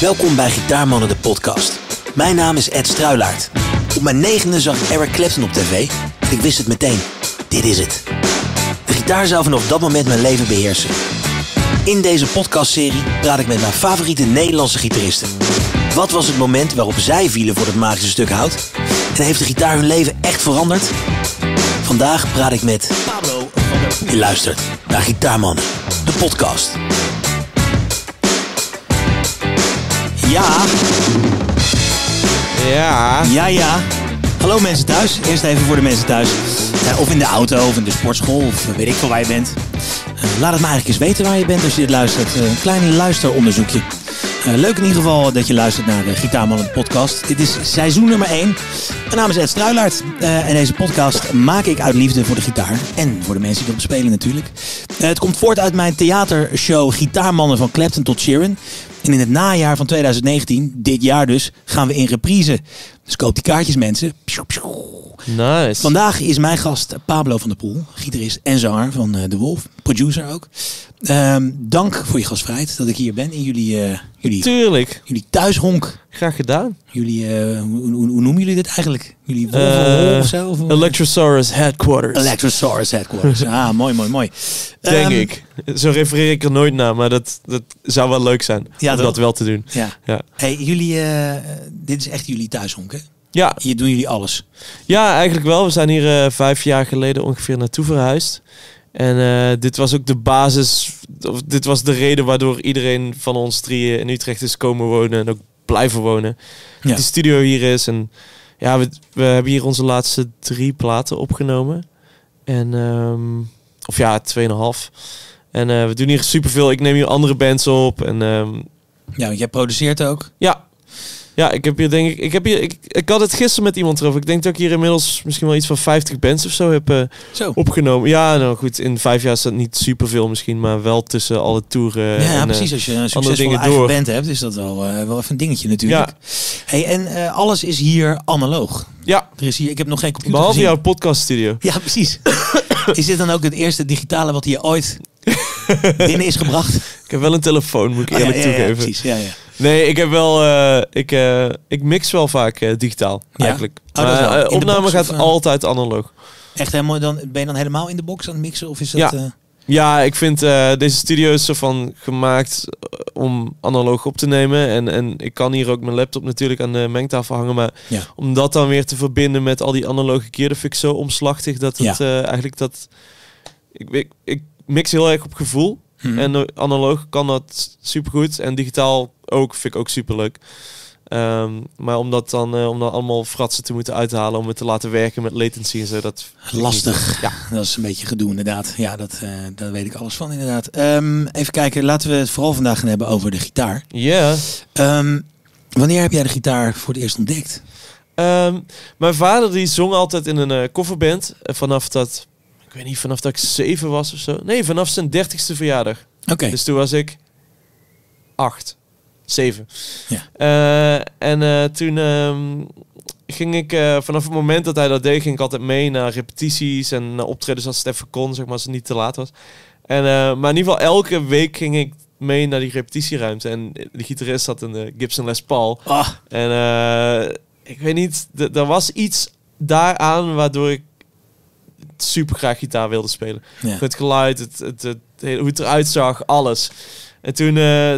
Welkom bij Gitaarmannen de podcast. Mijn naam is Ed Struilaert. Op mijn negende zag ik Eric Clapton op tv. Ik wist het meteen. Dit is het. De gitaar zou vanaf dat moment mijn leven beheersen. In deze podcastserie praat ik met mijn favoriete Nederlandse gitaristen. Wat was het moment waarop zij vielen voor het magische stuk hout? En heeft de gitaar hun leven echt veranderd? Vandaag praat ik met Pablo. Je luistert naar Gitaarmannen, de podcast. Ja, Ja. ja, ja. Hallo mensen thuis. Eerst even voor de mensen thuis. Eh, of in de auto, of in de sportschool, of weet ik veel waar je bent. Eh, laat het me eigenlijk eens weten waar je bent als je dit luistert. Eh, een klein luisteronderzoekje. Eh, leuk in ieder geval dat je luistert naar de Gitaarmannen podcast. Dit is seizoen nummer 1. Mijn naam is Ed Struilaert. Eh, en deze podcast maak ik uit liefde voor de gitaar. En voor de mensen die erop spelen natuurlijk. Eh, het komt voort uit mijn theatershow Gitaarmannen van Clapton tot Sheeran. En in het najaar van 2019, dit jaar dus, gaan we in reprise. Dus koop die kaartjes mensen. Nice. Vandaag is mijn gast Pablo van der Poel, gitarist en zanger van eh, De Wolf, producer ook. Ehm, dank voor je gastvrijheid dat ik hier ben in jullie, eh, jullie, Tuurlijk. jullie thuishonk. Graag gedaan. Jullie, eh, hoe, hoe, hoe noemen jullie dit eigenlijk? Jullie Wolf Eh, of zo? Of Electrosaurus Headquarters. Electrosaurus Headquarters. Ah, mooi, mooi, mooi. Denk Ehm, ik. Zo refereer ik er nooit naar, maar dat, dat zou wel leuk zijn. Ja, om dat wel te doen. Ja. Ja. Hey, jullie, dit is echt jullie thuishonk, hè? Ja, Hier doen jullie alles. ja eigenlijk wel. We zijn hier eh, vijf jaar geleden ongeveer naartoe verhuisd. En eh, dit was ook de basis, of dit was de reden waardoor iedereen van ons drieën in Utrecht is komen wonen en ook blijven wonen. Ja. Dat die studio hier is. En ja, we, we hebben hier onze laatste drie platen opgenomen. En, ehm, of ja, tweeënhalf. En eh, we doen hier superveel. Ik neem hier andere bands op. En ehm, Ja, jij produceert ook. ja. Ja, ik heb hier denk ik... Ik, heb hier, ik, ik had het gisteren met iemand erover. Ik denk dat ik hier inmiddels misschien wel iets van 50 bands of zo heb eh, Zo. opgenomen. Ja, nou goed. In vijf jaar is dat niet superveel misschien. Maar wel tussen alle toeren. Ja, en, eh, precies. Als je een succesvolle eigen door. band hebt, is dat wel, eh, wel even een dingetje natuurlijk. Hey, en alles is hier analoog. ja, Er is hier, ik heb nog geen computer behalve gezien. jouw podcaststudio. Ja, precies. is dit dan ook het eerste digitale wat hier ooit binnen is gebracht? Ik heb wel een telefoon, moet ik Oh, eerlijk ja, ja, toegeven. precies. Ja, ja. Nee, ik heb wel. eh, ik, eh, ik mix wel vaak eh, digitaal. Eigenlijk. Oh, Maar, de opname box gaat of, altijd analoog. Echt helemaal, dan, ben je dan helemaal in de box aan het mixen? Of is dat... Ja. Ja, ik vind deze studio is zo van gemaakt om analoog op te nemen. En, en ik kan hier ook mijn laptop natuurlijk aan de mengtafel hangen. Maar Ja. om dat dan weer te verbinden met al die analoge keer, dat vind ik zo omslachtig dat het Ja. eigenlijk dat. Ik, ik, ik mix heel erg op gevoel. mhm. En eh, analoog kan dat supergoed. En digitaal ook, vind ik ook superleuk. Ehm, maar om dat dan, eh, om dan allemaal fratsen te moeten uithalen om het te laten werken met latency en zo, dat Lastig. Ja. Dat is een beetje gedoe inderdaad. Ja, dat, eh, daar weet ik alles van inderdaad. Ehm, even kijken, laten we het vooral vandaag gaan hebben over de gitaar. Ja. Ehm, wanneer heb jij de gitaar voor het eerst ontdekt? Mijn vader die zong altijd in een eh coverband. vanaf dat, ik weet niet, vanaf dat ik zeven was of zo. Nee, vanaf zijn dertigste verjaardag. Oké. Dus toen was ik acht, zeven. Ja. Eh, en eh, toen ehm, ging ik, eh, vanaf het moment dat hij dat deed, ging ik altijd mee naar repetities en naar optredens als het even kon, zeg maar, als het niet te laat was. En, maar in ieder geval elke week ging ik mee naar die repetitieruimte. En de gitarist had een eh, Gibson Les Paul. Ah, En ik weet niet, er was iets daaraan waardoor ik super graag gitaar wilde spelen. ja. Het geluid, het, het, hoe het eruit zag, alles. En toen... eh,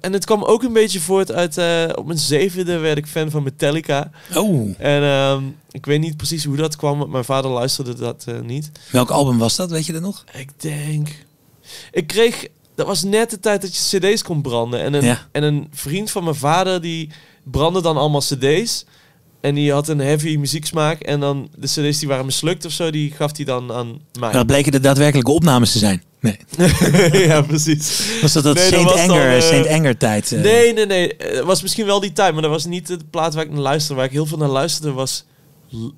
en het kwam ook een beetje voort uit... eh, op mijn zevende werd ik fan van Metallica. Oh, En ehm, ik weet niet precies hoe dat kwam, want mijn vader luisterde dat eh, niet. welk album was dat? Weet je dat nog? Ik denk... Ik kreeg... Dat was net de tijd dat je cd's kon branden. En een, Ja. en een vriend van mijn vader, die brandde dan allemaal cd's. En die had een heavy muzieksmaak. En dan de cd's die waren mislukt of zo, die gaf hij dan aan mij. Dat bleken de daadwerkelijke opnames te zijn. Nee. ja, precies. Was dat dat Nee, dat Saint was dan, Anger, eh, Saint Anger tijd? eh? Nee, nee, nee. Het was misschien wel die tijd, maar dat was niet de plaat waar ik naar luisterde. Waar ik heel veel naar luisterde was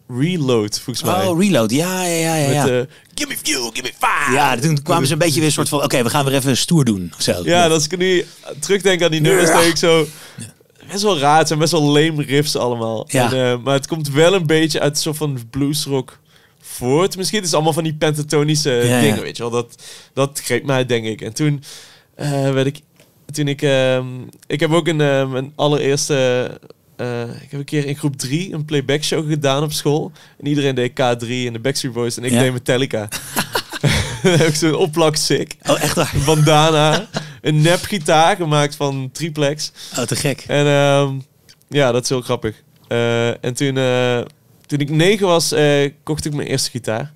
Reload, volgens mij. Oh, Reload. Ja, ja, ja, ja. Met eh, Give me fuel, give me fire. ja, toen kwamen ze een beetje weer een soort van... Oké, we gaan weer even stoer doen. Zo. Ja, als ik nu terugdenk aan die nummers, denk ik zo... Best wel raar, het zijn best wel lame riffs allemaal. Ja. En, eh, maar het komt wel een beetje uit een soort van bluesrock voort. Misschien is het allemaal van die pentatonische Ja, ja. dingen, weet je wel. Dat, dat greep mij, denk ik. En toen eh, werd ik toen ik... ehm, ik heb ook een, eh, mijn allereerste... ik heb een keer in groep 3 een playback show gedaan op school. En iedereen deed K3 en de Backstreet Boys. En ik deed Metallica. Heb ik zo'n opplak sick. Oh, echt waar? Een bandana. een nep gitaar gemaakt van triplex. Oh, te gek. En ehm, ja, dat is heel grappig. Eh, en toen, eh, toen ik negen was, eh, kocht ik mijn eerste gitaar.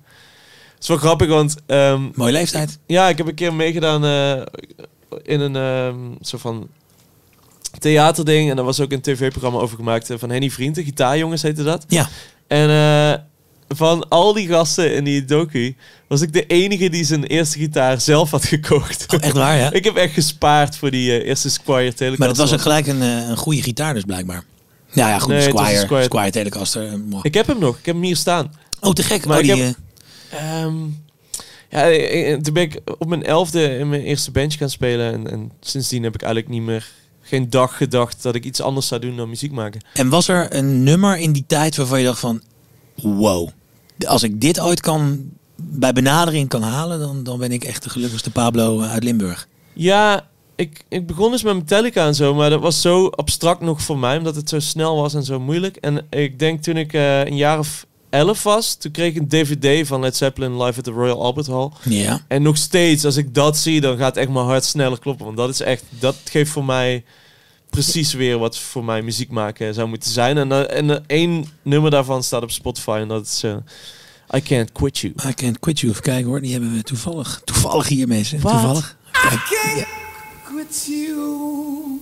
Dat is wel grappig, want ehm, Mooie leeftijd. ja, ik heb een keer meegedaan in een ehm, soort van theaterding. En daar was ook een tv-programma over gemaakt van Henny Vrienden. Gitaarjongens heette dat. Ja. En van al die gasten in die docu was ik de enige die zijn eerste gitaar zelf had gekocht. Oh, echt waar, ja? ik heb echt gespaard voor die eh, eerste Squire Telecaster. Maar dat was ook gelijk een, eh, een goede gitaar dus blijkbaar. Ja, ja, goed. Nee, Squire, Squire. Squire Telecaster. eh. Ik heb hem nog. Ik heb hem hier staan. Oh, te gek. Maar oh, ik die, heb- eh, Ehm, ja, toen ben ik op mijn elfde in mijn eerste bandje gaan spelen. En, en sindsdien heb ik eigenlijk niet meer geen dag gedacht dat ik iets anders zou doen dan muziek maken. En was er een nummer in die tijd waarvan je dacht van... Wow, als ik dit ooit kan bij benadering kan halen... dan, dan ben ik echt de gelukkigste Pablo eh, uit Limburg. Ja, ik, ik begon dus met Metallica en zo, maar dat was zo abstract nog voor mij, omdat het zo snel was en zo moeilijk. En ik denk toen ik eh, een jaar of elf was, toen kreeg ik een DVD van Led Zeppelin live at the Royal Albert Hall. Ja. En nog steeds, als ik dat zie, dan gaat echt mijn hart sneller kloppen. Want dat is echt, dat geeft voor mij precies weer wat voor mij muziek maken zou moeten zijn. En, eh, en eh, één nummer daarvan staat op Spotify en dat is eh, I Can't Quit You. I Can't Quit You. Even kijken hoor, die hebben we toevallig. Toevallig hier mensen. Wat? Toevallig. Kijk, ja. Quit you,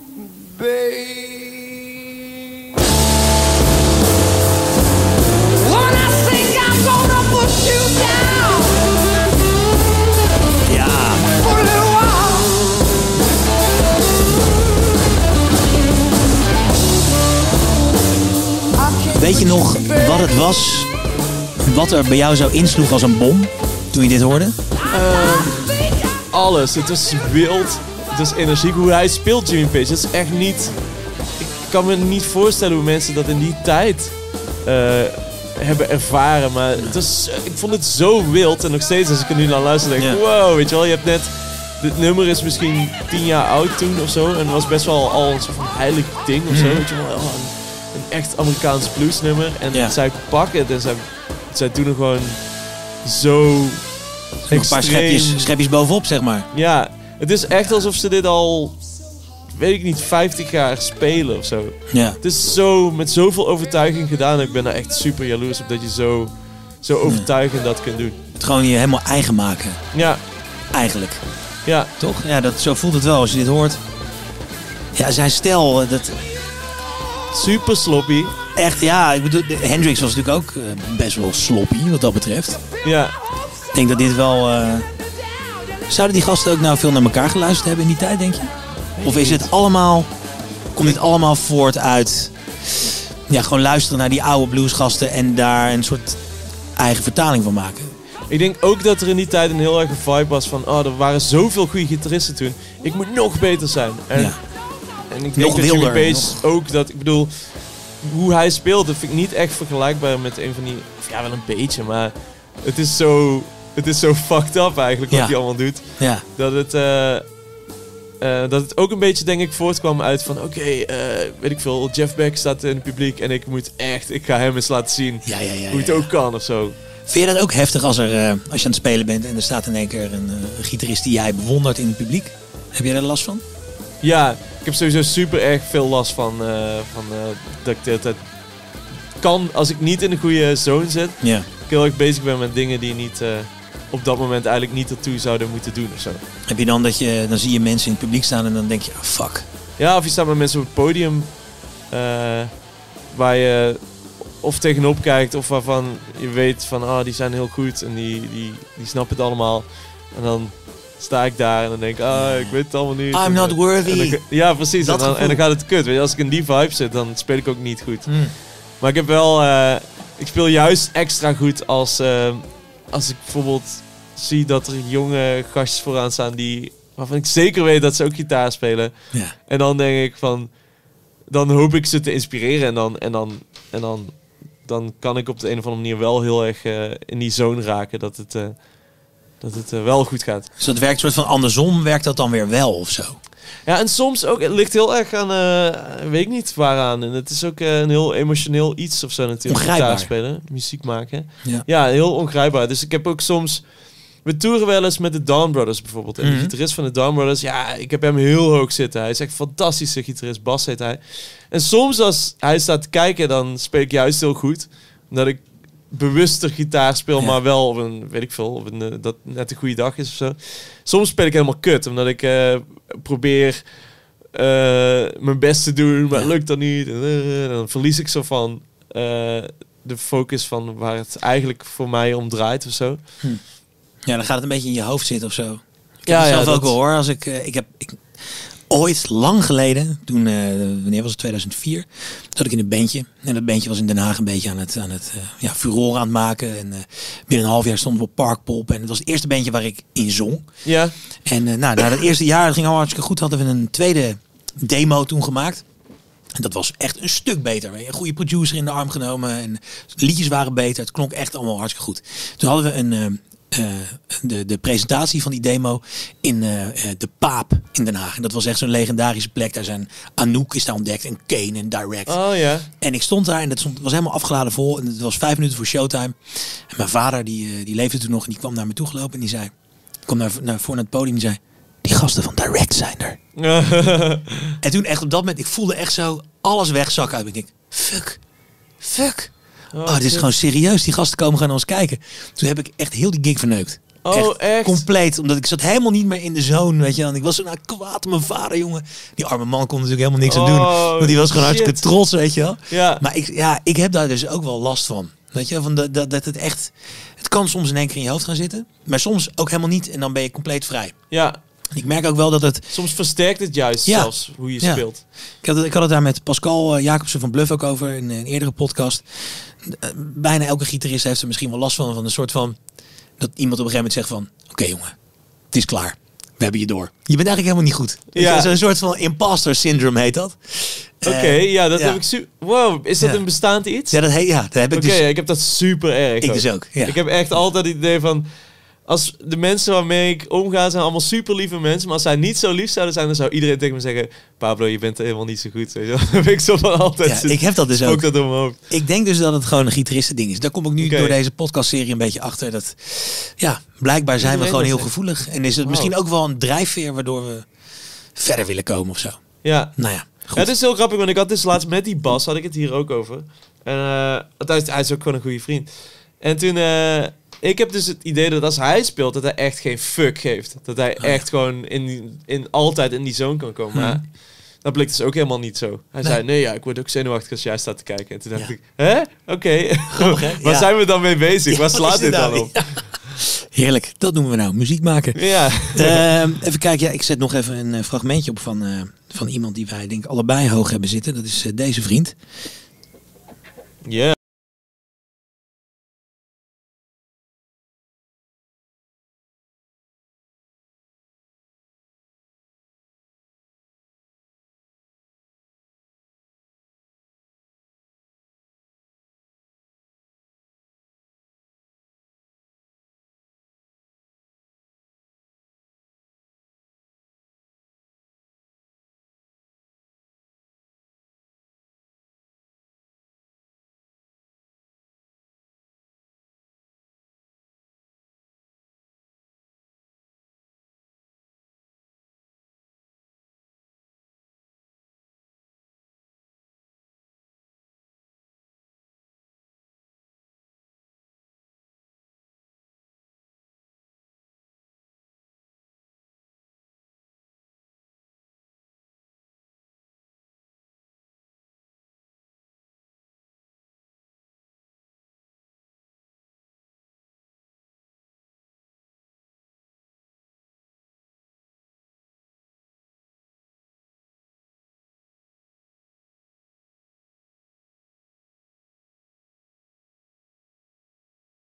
babe. When I think I'm gonna push you down Weet je nog wat het was? Wat er bij jou zo insloeg als een bom? Toen je dit hoorde? Alles, het is wild, het is energiek. Hoe hij speelt Jimmy Page, dat is echt niet... Ik kan me niet voorstellen hoe mensen dat in die tijd eh, hebben ervaren. Maar het is, ik vond het zo wild. En nog steeds als ik er nu naar luister denk ik, Ja. wow, weet je wel. Je hebt net, dit nummer is misschien tien jaar oud toen of zo. En het was best wel al een soort van heilig ding of zo. Weet je wel, oh, echt Amerikaans bluesnummer. En Ja. zij pakken het en zij, zij doen er gewoon zo... Een paar schepjes, schepjes bovenop, zeg maar. ja, het is echt alsof ze dit al, weet ik niet, 50 jaar spelen of zo. Ja. Het is zo met zoveel overtuiging gedaan. Ik ben daar echt super jaloers op dat je zo, zo overtuigend dat kunt doen. Het gewoon je helemaal eigen maken. Ja, Eigenlijk. ja, Toch? Ja, dat, zo voelt het wel als je dit hoort. Ja, zijn stijl, eh, dat, super sloppy. echt, ja, ik bedoel, Hendrix was natuurlijk ook eh, best wel sloppy wat dat betreft. Ja, Ik denk dat dit wel... eh, Zouden die gasten ook nou veel naar elkaar geluisterd hebben in die tijd, denk je? Of is het allemaal... Komt dit allemaal voort uit... Ja, gewoon luisteren naar die oude bluesgasten en daar een soort eigen vertaling van maken? ik denk ook dat er in die tijd een heel erg vibe was van... Oh, er waren zoveel goede gitaristen toen. Ik moet nog beter zijn. En, Ja. En ik denk dat wilder, ook dat... Ik bedoel, hoe hij speelt, dat vind ik niet echt vergelijkbaar met een van die... Of ja, wel een beetje, maar het is zo... Het is zo fucked up eigenlijk wat hij allemaal doet. Ja, Dat het, eh, eh, dat het ook een beetje, denk ik, voortkwam uit van... Oké, eh, weet ik veel, Jeff Beck staat in het publiek en ik moet echt... Ik ga hem eens laten zien ja, ja. ja, hoe het ook kan of zo. Vind je dat ook heftig als, er, als je aan het spelen bent en er staat in één keer een, een gitarist die jij bewondert in het publiek? Heb jij daar last van? Ja, ik heb sowieso super erg veel last van, eh, van eh, dat ik tijd kan, als ik niet in de goede zone zit, Ja. ik heel erg bezig ben met dingen die niet eh, op dat moment eigenlijk niet ertoe zouden moeten doen of zo. Heb je dan dat je, dan zie je mensen in het publiek staan en dan denk je, ah, fuck. Ja, of je staat met mensen op het podium waar je of tegenop kijkt of waarvan je weet van ah, die zijn heel goed en die, die, die snappen het allemaal. En dan sta ik daar en dan denk ik, ah, ik weet het allemaal niet. I'm not worthy. dan- ja, precies. En dan, en dan gaat het kut. Weet je, als ik in die vibe zit, dan speel ik ook niet goed. Maar ik heb wel, eh, ik speel juist extra goed als, eh, als ik bijvoorbeeld zie dat er jonge gastjes vooraan staan die, waarvan ik zeker weet dat ze ook gitaar spelen. En dan denk ik van, dan hoop ik ze te inspireren en dan, en dan, en dan, dan kan ik op de een of andere manier wel heel erg eh, in die zone raken dat het, dat het eh, wel goed gaat. Dus dat werkt soort van andersom, werkt dat dan weer wel of zo? Ja, en soms ook, het ligt heel erg aan, eh, weet ik niet waaraan. En het is ook eh, een heel emotioneel iets of zo natuurlijk. Gitaar spelen, muziek maken. Ja. Ja, heel ongrijpbaar. Dus ik heb ook soms... We toeren wel eens met de Dawn Brothers bijvoorbeeld. En Mhm. de gitarist van de Dawn Brothers, ja, ik heb hem heel hoog zitten. Hij is echt fantastische gitarist. Bas heet hij. En soms als hij staat te kijken, dan speel ik juist heel goed. Omdat ik bewuster gitaar speel, Ja. maar wel op een, weet ik veel, op een, eh, dat net een goede dag is of zo. Soms speel ik helemaal kut, omdat ik eh, probeer eh, mijn best te doen, maar Ja. lukt dan niet. En, dan verlies ik zo van de focus van waar het eigenlijk voor mij om draait of zo. Ja, dan gaat het een beetje in je hoofd zitten of zo. Ik Ja, zelf ook dat- wel hoor. Als ik, ik heb ik, ooit, lang geleden, toen, eh, wanneer was het, 2004, zat ik in een bandje. En dat bandje was in Den Haag een beetje aan het, aan het eh, ja, furore aan het maken. En eh, binnen een half jaar stonden we op Parkpop. En het was het eerste bandje waar ik in zong. Ja, En nou, na dat eerste jaar, dat ging allemaal hartstikke goed, hadden we een tweede demo toen gemaakt. En dat was echt een stuk beter. Een goede producer in de arm genomen. En liedjes waren beter. Het klonk echt allemaal hartstikke goed. Toen hadden we een, de, de presentatie van die demo in eh, eh, de Paap in Den Haag. En dat was echt zo'n legendarische plek. Daar zijn Anouk is daar ontdekt en Kane en Direct. oh ja. En ik stond daar en het was helemaal afgeladen vol. En het was vijf minuten voor showtime. En mijn vader, die, eh, die leefde toen nog, en die kwam naar me toe gelopen. En die zei, kwam naar, naar voor naar het podium en zei... Die gasten van Direct zijn er. En toen echt op dat moment, ik voelde echt zo alles wegzakken uit. Ik denk, fuck, fuck. Oh, dit is gewoon serieus. Die gasten komen gaan ons kijken. Toen heb ik echt heel die gig verneukt. Oh, echt? Compleet. Omdat ik zat helemaal niet meer in de zone, weet je. En ik was zo nou kwaad mijn vader, jongen. Die arme man kon natuurlijk helemaal niks aan doen. Oh, Want die was gewoon hartstikke trots, weet je wel. Ja. Maar ik, ja, ik heb daar dus ook wel last van. Weet je, van dat, dat, dat het echt... Het kan soms in één keer in je hoofd gaan zitten. Maar soms ook helemaal niet. En dan ben je compleet vrij. Ja, ik merk ook wel dat het... soms versterkt het juist Ja. zelfs hoe je Ja. speelt. Ik had, het, ik had het daar met Pascal eh, Jacobsen van Bluff ook over in een eerdere podcast. Eh, Bijna elke gitarist heeft er misschien wel last van. Van een soort van... Dat iemand op een gegeven moment zegt van... Oké jongen, het is klaar. We hebben je door. Je bent eigenlijk helemaal niet goed. Ja. Zo'n soort van imposter syndrome heet dat. Oké, Eh, ja, dat ja. heb ik su- Wow, is dat Ja. een bestaand iets? Ja, dat, heet, ja, dat heb ik Oké, dus... ik heb dat super erg. Ik dus ook, ja. Ik heb echt altijd het idee van. Als de mensen waarmee ik omga zijn allemaal super lieve mensen. Maar als zij niet zo lief zouden zijn, dan zou iedereen tegen me zeggen: Pablo, je bent helemaal niet zo goed. Weet je wel. Ik zo van altijd. Ja, zit- ik heb dat dus ook. dat. Ik denk dus dat het gewoon een gitaristending is. Daar kom ik nu door deze podcastserie een beetje achter. Dat, ja, blijkbaar zijn we gewoon heel gevoelig. En is het misschien ook wel een drijfveer waardoor we verder willen komen of zo. Ja. Nou ja, goed. Ja, het is heel grappig, want ik had dus laatst met die Bas, had ik het hier ook over. En hij, is, hij is ook gewoon een goede vriend. En toen, eh, ik heb dus het idee dat als hij speelt, dat hij echt geen fuck geeft. Dat hij Oh, echt gewoon in, in, altijd in die zone kan komen. Maar dat bleek dus ook helemaal niet zo. Hij. Nee. zei, nee ja, ik word ook zenuwachtig als jij staat te kijken. En toen dacht Ja. ik, hè? Oké, waar Ja. zijn we dan mee bezig? Waar wat slaat dit dan nou? op? Heerlijk, dat noemen we nou muziek maken. Ja. Ehm, even kijken, ja, ik zet nog even een eh, fragmentje op van, eh, van iemand die wij denk ik allebei hoog hebben zitten. Dat is eh, deze vriend. Ja.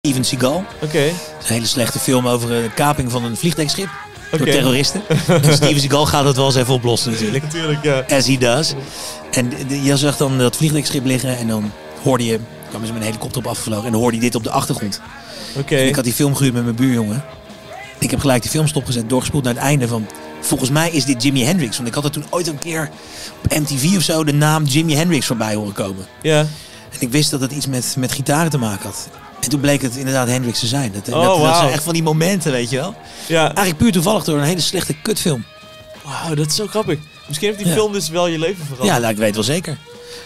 Steven Seagal. Oké. Een hele slechte film over een kaping van een vliegdekschip. Door terroristen. en Steven Seagal gaat het wel eens even oplossen natuurlijk. Natuurlijk, ja. As he does. En je zag dan dat vliegdekschip liggen en dan hoorde je, kwamen ze met een helikopter op afgevlogen en dan hoorde je dit op de achtergrond. Oké. Ik had die film gehuurd met mijn buurjongen. Ik heb gelijk die film stopgezet, doorgespoeld naar het einde van... Volgens mij is dit Jimi Hendrix. Want ik had er toen ooit een keer op MTV of zo de naam Jimi Hendrix voorbij horen komen. Ja. En ik wist dat het iets met, met gitaren te maken had. En toen bleek het inderdaad Hendrix te zijn. Dat, Oh, dat, dat wauw. zijn echt van die momenten, weet je wel. Ja. Eigenlijk puur toevallig door een hele slechte kutfilm. Wauw, dat is zo grappig. Misschien heeft die Ja. film dus wel je leven veranderd. Ja, nou, ik weet wel zeker.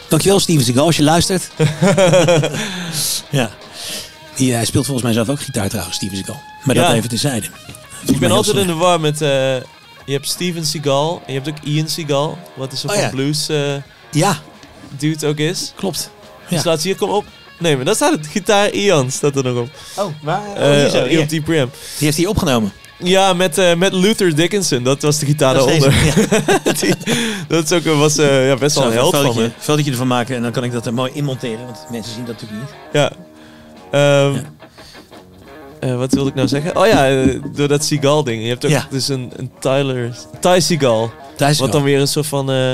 Dankjewel Steven Seagal als je luistert. ja. Die, hij speelt volgens mij zelf ook gitaar trouwens, Steven Seagal. Maar dat even terzijde. ik ben altijd in de war met... eh, je hebt Steven Seagal en je hebt ook Ian Seagal. Wat is een Oh, van blues eh, Ja, dude ook is. klopt. Dus Ja. laat ze hier kom op. Nee, maar daar staat het. Gitaar Ian staat er nog op. Oh, maar Eh, hier op die preamp. Die heeft hij opgenomen. Ja, met, eh, met Luther Dickinson. Dat was de gitaar Dat daaronder. deze. Ja. Die- dat is ook, een- was eh, ja, best wel een ik held van fotootje, me. fotootje ervan maken en dan kan ik dat er mooi inmonteren. Want mensen zien dat natuurlijk niet. Ja. Ehm, Ja. eh, wat wilde ik nou zeggen? Oh ja, door dat Seagal ding. Je hebt ook Ja. dus een, een Tyler... Ty Seagal. Thijs Wat dan weer een soort van eh,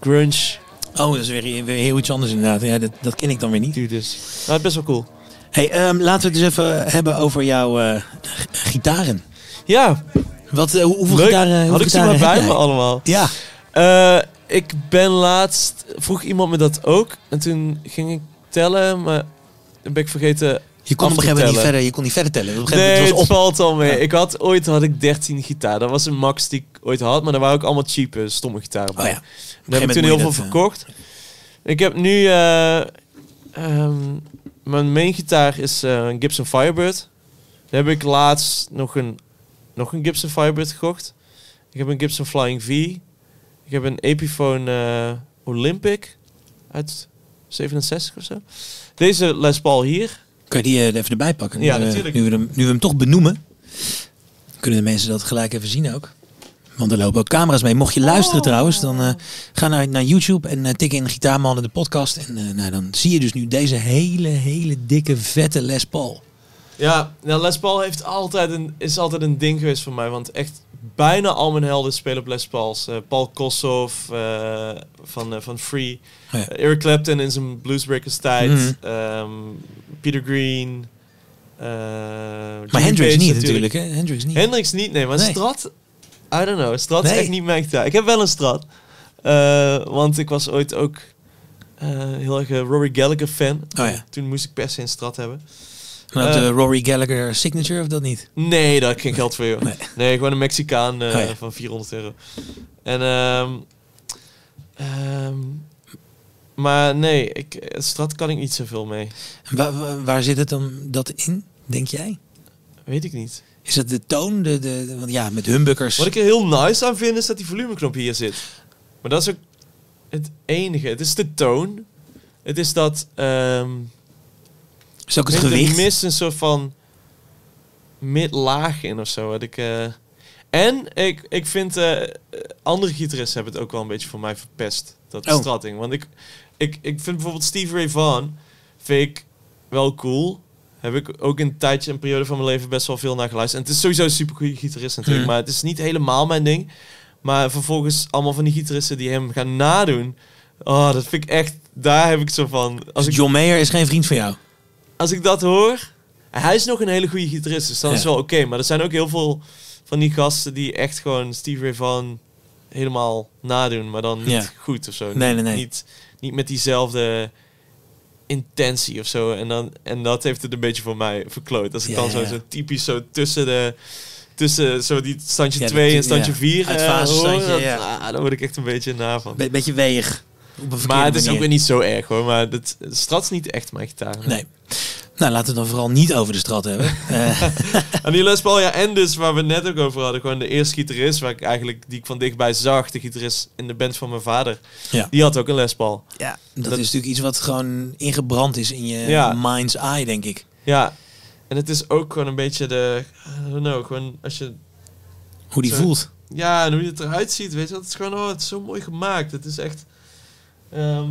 grunge Oh, dat is weer, weer heel iets anders inderdaad. Ja, dat, dat ken ik dan weer niet. dude is. Maar best wel cool. Hey, ehm, laten we het dus even hebben over jouw eh, g- gitaren. Ja, Wat, eh, hoe- hoeveel leuk. gitaren, hoeveel Had ik ze gitaren maar bij me allemaal. Ja, Eh, ik ben laatst... Vroeg iemand me dat ook. En toen ging ik tellen, maar... Dan ben ik vergeten je kon Af op een te gegeven moment niet verder, je kon niet verder tellen. Op Nee, het was het op. valt al mee. Ja. Ik had ooit had ik 13 gitaar. Dat was een max die ik ooit had, maar daar waren ook allemaal cheap, stomme gitaren bij. Oh ja. Daar heb ik toen heel veel dat, eh, verkocht. Ik heb nu eh, ehm, mijn main gitaar is eh, een Gibson Firebird. Daar heb ik laatst nog een nog een Gibson Firebird gekocht. Ik heb een Gibson Flying V. Ik heb een Epiphone eh, Olympic uit 67 of zo. Deze Les Paul hier. Kan je die eh, er even erbij pakken? Ja, nu, natuurlijk. Nu we, hem, nu we hem toch benoemen, kunnen de mensen dat gelijk even zien ook. Want er lopen ook camera's mee. Mocht je luisteren trouwens, dan eh, ga naar, naar YouTube en eh, tik in Gitaarmannen de podcast. En eh, nou, dan zie je dus nu deze hele, hele dikke, vette Les Paul. Ja, nou Les Paul heeft altijd een, is altijd een ding geweest voor mij. Want echt bijna al mijn helden spelen op Les Pauls. Paul Kossoff van, van Free. Oh ja. Eric Clapton in zijn Bluesbreakers tijd. Mhm. Ehm, Peter Green. Maar Hendrix niet natuurlijk, hè? Hendrix niet. Hendrix niet, nee. Maar Nee. Strat, I don't know. Strat is Nee. echt niet mijn gitaar. Ik heb wel een Strat. Eh, want ik was ooit ook eh, heel erg eh, Rory Gallagher fan. Oh ja. Toen moest ik per se een Strat hebben. Eh, de Rory Gallagher signature of dat niet? Nee, daar heb ik geen geld voor, joh. Nee. Nee, gewoon een Mexicaan Oh ja. van 400 euro. En, ehm ehm, maar nee, ik, strat kan ik niet zoveel mee. Waar zit het dan dat in, denk jij? Weet ik niet. Is het de toon? De, de, want ja, met humbuckers. Wat ik er heel nice aan vind, is dat die volumeknop hier zit. Maar dat is ook het enige. Het is de toon. Het is dat... ehm is ook het ik gewicht. Er mist een soort van mid-laag in of zo. Wat ik, eh, en ik, ik vind... eh, andere gitaristen hebben het ook wel een beetje voor mij verpest. Dat Oh. stratting. Want ik, ik, ik vind bijvoorbeeld Steve Ray Vaughan... Vind ik wel cool. Heb ik ook een tijdje, een periode van mijn leven best wel veel naar geluisterd. En het is sowieso een super goede gitarist natuurlijk. Mhm. Maar het is niet helemaal mijn ding. Maar vervolgens allemaal van die gitaristen die hem gaan nadoen. Oh, dat vind ik echt... Daar heb ik zo van... Als ik John Mayer is geen vriend van jou. als ik dat hoor. Hij is nog een hele goede gitarist, dus dat Ja. is wel oké. maar er zijn ook heel veel van die gasten die echt gewoon Steve Ray Vaughan helemaal nadoen, maar dan niet Ja. goed of zo. Nee, nee, nee. Niet, niet met diezelfde intentie of zo. En, dan, en dat heeft het een beetje voor mij verkloot. Als ik Ja, dan ja, zo, ja. zo typisch zo tussen de... Tussen zo die standje Ja, 2 dat- en standje ja. 4 Uit uh, fasestandje, ja. ah, daar word ik echt een beetje na van. Be beetje weeg. Maar het is ook weer niet zo erg hoor. Maar het, het Strat is niet echt mijn gitaar. Nee. Nou, laten we het dan vooral niet over de strat hebben. Eh, En die Les Paul, ja, en dus waar we net ook over hadden, gewoon de eerste gitarist waar ik eigenlijk, die ik van dichtbij zag, de gitarist in de band van mijn vader, ja. die had ook een Les Paul. ja, dat, Dat- is natuurlijk iets wat gewoon ingebrand is in je Ja. mind's eye, denk ik. Ja, en het is ook gewoon een beetje de, I don't know, gewoon als je, Hoe die Zo. voelt. ja, en hoe je het eruit ziet, weet je, dat is gewoon, oh, het is zo mooi gemaakt. Het is echt, ehm,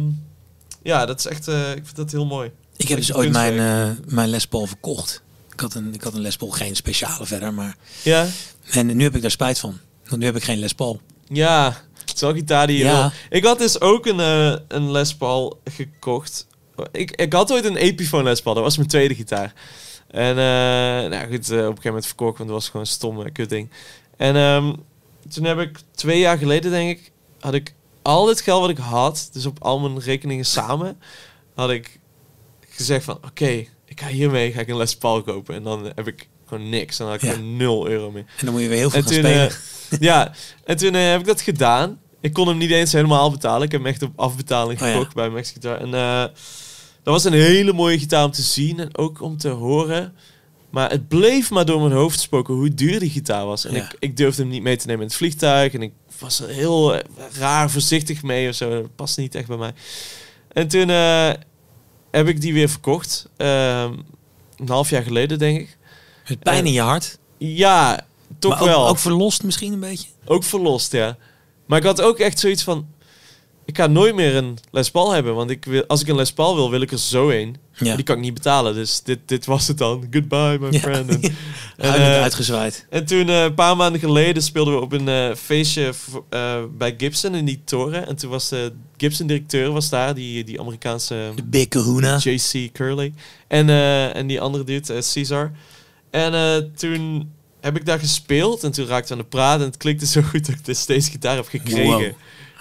ja, dat is echt, eh, ik vind dat heel mooi. Ik heb dus ooit mijn, eh, mijn Les Paul verkocht. Ik had, een, ik had een Les Paul, geen speciale verder, maar... Ja, En nu heb ik daar spijt van. Want nu heb ik geen Les Paul. ja, het is wel gitaar die je Ja. wil. Ik had dus ook een, eh, een Les Paul gekocht. Ik, ik had ooit een Epiphone Les Paul, dat was mijn tweede gitaar. En nou goed, op een gegeven moment verkocht, want het was gewoon een stomme kutting. En ehm, toen heb ik twee jaar geleden, denk ik, had ik al het geld wat ik had, dus op al mijn rekeningen samen, had ik gezegd van, oké, ik ga hiermee ga ik een Les Paul kopen. En dan heb ik gewoon niks. Dan had ik Ja. gewoon 0 euro meer. En dan moet je weer heel veel En gaan toen, spelen. eh, ja, en toen eh, heb ik dat gedaan. Ik kon hem niet eens helemaal betalen. Ik heb hem echt op afbetaling Oh ja. gekocht bij Max Guitar. En eh, dat was een hele mooie gitaar om te zien en ook om te horen. Maar het bleef maar door mijn hoofd spoken hoe duur die gitaar was. En Ja. ik, ik durfde hem niet mee te nemen in het vliegtuig. En ik was er heel eh, raar voorzichtig mee of zo. Dat past niet echt bij mij. En toen eh, heb ik die weer verkocht. Ehm, een half jaar geleden, denk ik. Met pijn in je hart. Ja, toch maar ook, wel. ook verlost misschien een beetje. Ook verlost, ja. Maar ik had ook echt zoiets van... Ik ga nooit meer een Les Paul hebben. Want ik wil, als ik een Les Paul wil, wil ik er zo een. Ja. Die kan ik niet betalen. Dus dit, dit was het dan. Goodbye, my Ja. friend. En, en, eh, uitgezwaaid. en toen, eh, een paar maanden geleden, speelden we op een eh, feestje bij Gibson in die toren. En toen was de Gibson-directeur was daar. Die, die Amerikaanse... De Big Kahuna. JC Curley. En, en die andere dude, Caesar. En toen heb ik daar gespeeld en toen raakte we aan de praten. En het klikte zo goed dat ik steeds gitaar heb gekregen. Wow.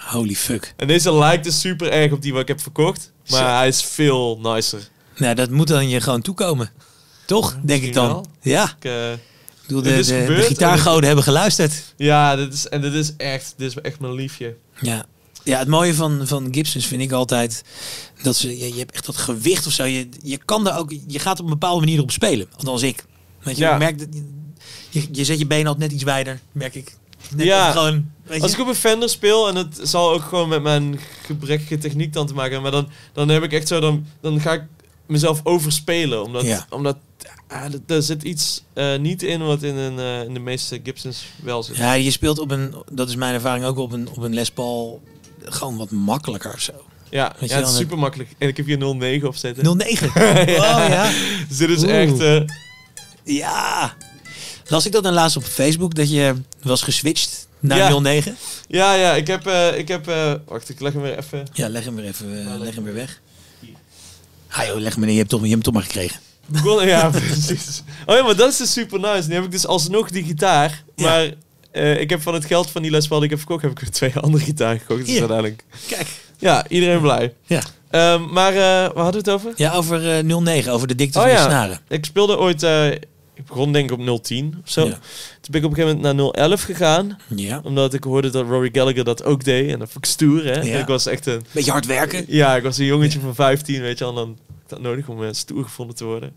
Holy fuck. En deze lijkt dus super erg op die wat ik heb verkocht. Maar Zo. hij is veel nicer. Nou, dat moet dan je gewoon toekomen. Toch? Denk ik dan. wel. Ja. Ik, eh, Ik bedoel, de, de, gitaargoden hebben geluisterd. ja, dit is, en dit is echt, dit is echt mijn liefje. Ja. Ja, het mooie van, van Gibsons vind ik altijd dat ze, je, je hebt echt dat gewicht of zo. Je, je kan daar ook, je gaat op een bepaalde manier op spelen. Althans ik. Weet je, Ja. ik merk dat je, je, je zet je benen altijd net iets wijder, merk ik. Net Ja. Gewoon, Als ik op een Fender speel, en het zal ook gewoon met mijn gebrekkige techniek dan te maken hebben, maar dan, dan heb ik echt zo, dan, dan ga ik mezelf overspelen. Omdat, Ja. omdat ah, er- zit iets eh, niet in wat in, een, eh, in de meeste Gibsons wel zit. Ja, je speelt op een, dat is mijn ervaring ook op een, op een Les Paul gewoon wat makkelijker of zo. Ja, Weet ja je het is super makkelijk. En ik heb hier 09 op zitten. 09. Oh ja. Dus dit is Oeh. echt... eh, Ja. Las ik dat dan laatst op Facebook dat je was geswitcht naar Ja. 09? ja, ja, ik heb... eh, ik heb eh, wacht, ik leg hem weer even... Ja, leg hem weer even eh, leg leg hem weer weg. Ah joh, leg hem neer. Je hebt, toch, je hebt hem toch maar gekregen. Begonnen, ja, precies. Oh ja, maar dat is dus super nice. Nu heb ik dus alsnog die gitaar. Ja. Maar ik heb van het geld van die Les die ik heb verkocht, heb ik weer twee andere gitaren gekocht. Dus Hier. uiteindelijk... Kijk. Ja, iedereen blij. Ja. Ehm, maar waar hadden we het over? Ja, over eh 09, over de dikte Oh van de ja. snaren. Ik speelde ooit... ik begon denk ik op 010 of zo. Ja. Toen ben ik op een gegeven moment naar 011 gegaan. Ja. Omdat ik hoorde dat Rory Gallagher dat ook deed. En dat vond ik stoer, hè. Ja. Ik was echt een... Beetje hard werken. Ja, ik was een jongetje van 15, weet je. En dan dat nodig om eh, stoer gevonden te worden.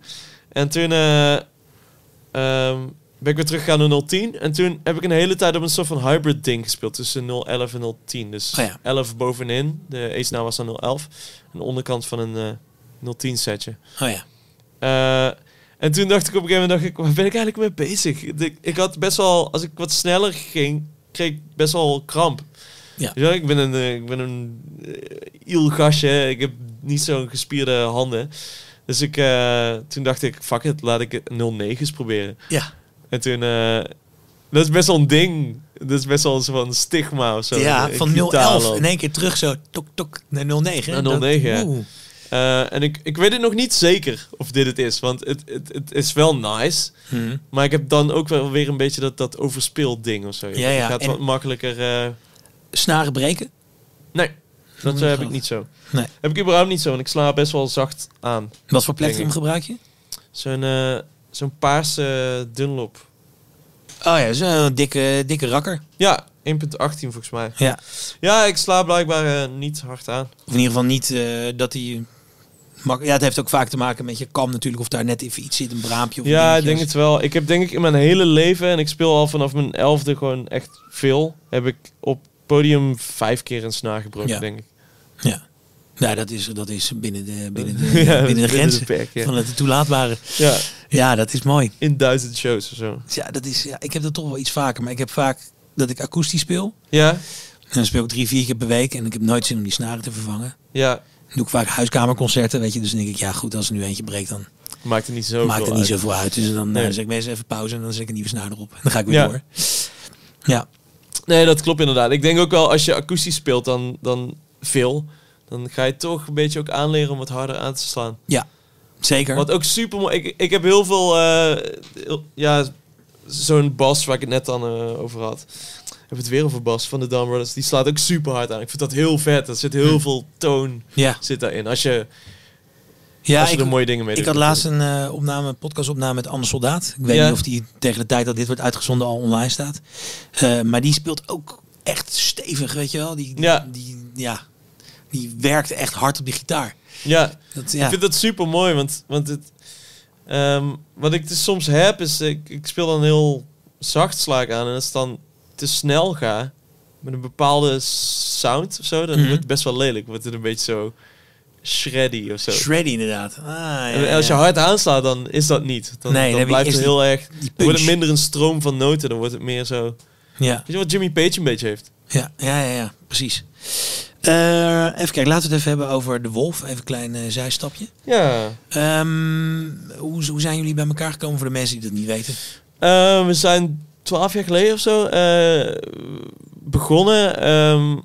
En toen eh, ehm, ben ik weer teruggegaan naar 010. En toen heb ik een hele tijd op een soort van hybrid ding gespeeld. Tussen 011 en 010. Dus Oh ja. 11 bovenin. De ace naam was dan 011. En de onderkant van een eh 010 setje. Oh ja. Eh, en toen dacht ik op een gegeven moment, dacht ik, waar ben ik eigenlijk mee bezig? Ik, ik had best wel, als ik wat sneller ging, kreeg ik best wel kramp. Ja. Ik ben een, eh, ik ben een uh, iel gastje, ik heb niet zo'n gespierde handen. Dus ik, eh, toen dacht ik, fuck it, laat ik het 09's proberen. Ja. En toen, eh, dat is best wel een ding. Dat is best wel van stigma of zo. ja, van gitaarland. 011 in één keer terug zo tok tok naar 09. Naar Dat- 09, ja. Eh, en ik, ik weet het nog niet zeker of dit het is. Want het, het, het is wel nice. Hm. Maar ik heb dan ook wel weer een beetje dat, dat overspeeld ding of zo. Ja, ja, Het gaat en- wat makkelijker... eh, Snaren breken? Nee, dat niet eh, heb ik niet zo. Nee. Heb ik überhaupt niet zo. En ik sla best wel zacht aan. Wat voor plektrum gebruik je? Zo'n zo'n paarse Dunlop. Oh ja, zo'n dikke, dikke rakker. Ja, 1.18 volgens mij. Ja. Ja, ik sla blijkbaar niet hard aan. Of in ieder geval niet dat hij... Ja, het heeft ook vaak te maken met je kam natuurlijk. Of daar net even iets zit, een braampje of Ja, ik denk het wel. Ik heb denk ik in mijn hele leven, en ik speel al vanaf mijn elfde gewoon echt veel, heb ik op podium vijf keer een snaar gebroken, Ja. denk ik. Ja. Nou, dat is, dat is binnen de, binnen de, Ja, binnen de ja. van het toelaatbare. Ja, Ja, dat is mooi. in duizend shows of zo. Ja, dat is, ja, ik heb dat toch wel iets vaker. Maar ik heb vaak dat ik akoestisch speel. Ja, En dan speel ik drie, vier keer per week. En ik heb nooit zin om die snaren te vervangen. ja. Doe ik vaak huiskamerconcerten, weet je. Dus dan denk ik, ja goed, als er nu eentje breekt, dan Maakt het niet zo maakt het niet zoveel uit. Dus dan, Nee. nee. zet ik meestal even pauze en dan zet ik een nieuwe snaar erop. En dan ga ik weer Ja. door. Ja, Nee, dat klopt inderdaad. Ik denk ook wel, als je akoestisch speelt dan, dan veel, dan ga je toch een beetje ook aanleren om wat harder aan te slaan. ja. Zeker. Wat ook super mooi. Ik, ik heb heel veel. eh, heel- ja, zo'n bas waar ik het net dan eh, over had. Ik heb het weer over Bas van de Dumb Brothers. Die slaat ook super hard aan. Ik vind dat heel vet. Er zit heel Hm. veel toon ja, zit daarin. Als je, ja als je ik, er mooie dingen mee ik doet. had laatst een eh, opname, podcastopname met Anne Soldaat. Ik weet Ja. niet of die tegen de tijd dat dit wordt uitgezonden al online staat. Eh, maar die speelt ook echt stevig, weet je wel. Die, Ja. die, ja, die werkt echt hard op die gitaar. Ja, Dat, ik ja. vind dat super mooi. Want, want het, ehm, wat ik dus soms heb, is ik, ik speel dan heel zacht sla ik aan. En als het dan te snel ga, met een bepaalde sound of zo, dan Mhm. wordt het best wel lelijk. Wordt het een beetje zo shreddy of zo. Shreddy inderdaad. Ah, ja, En als je ja. hard aanslaat, dan is dat niet. Dan, Nee, dan blijft het heel erg... die wordt het minder een stroom van noten. Dan wordt het meer zo... Ja, Weet je wat Jimmy Page een beetje heeft? ja, ja, ja, ja, precies. Eh, even kijken, laten we het even hebben over de Wolf. Even een klein eh, zijstapje. Ja. Ehm, hoe, hoe zijn jullie bij elkaar gekomen voor de mensen die dat niet weten? Eh, we zijn twaalf jaar geleden of zo eh, begonnen. Ehm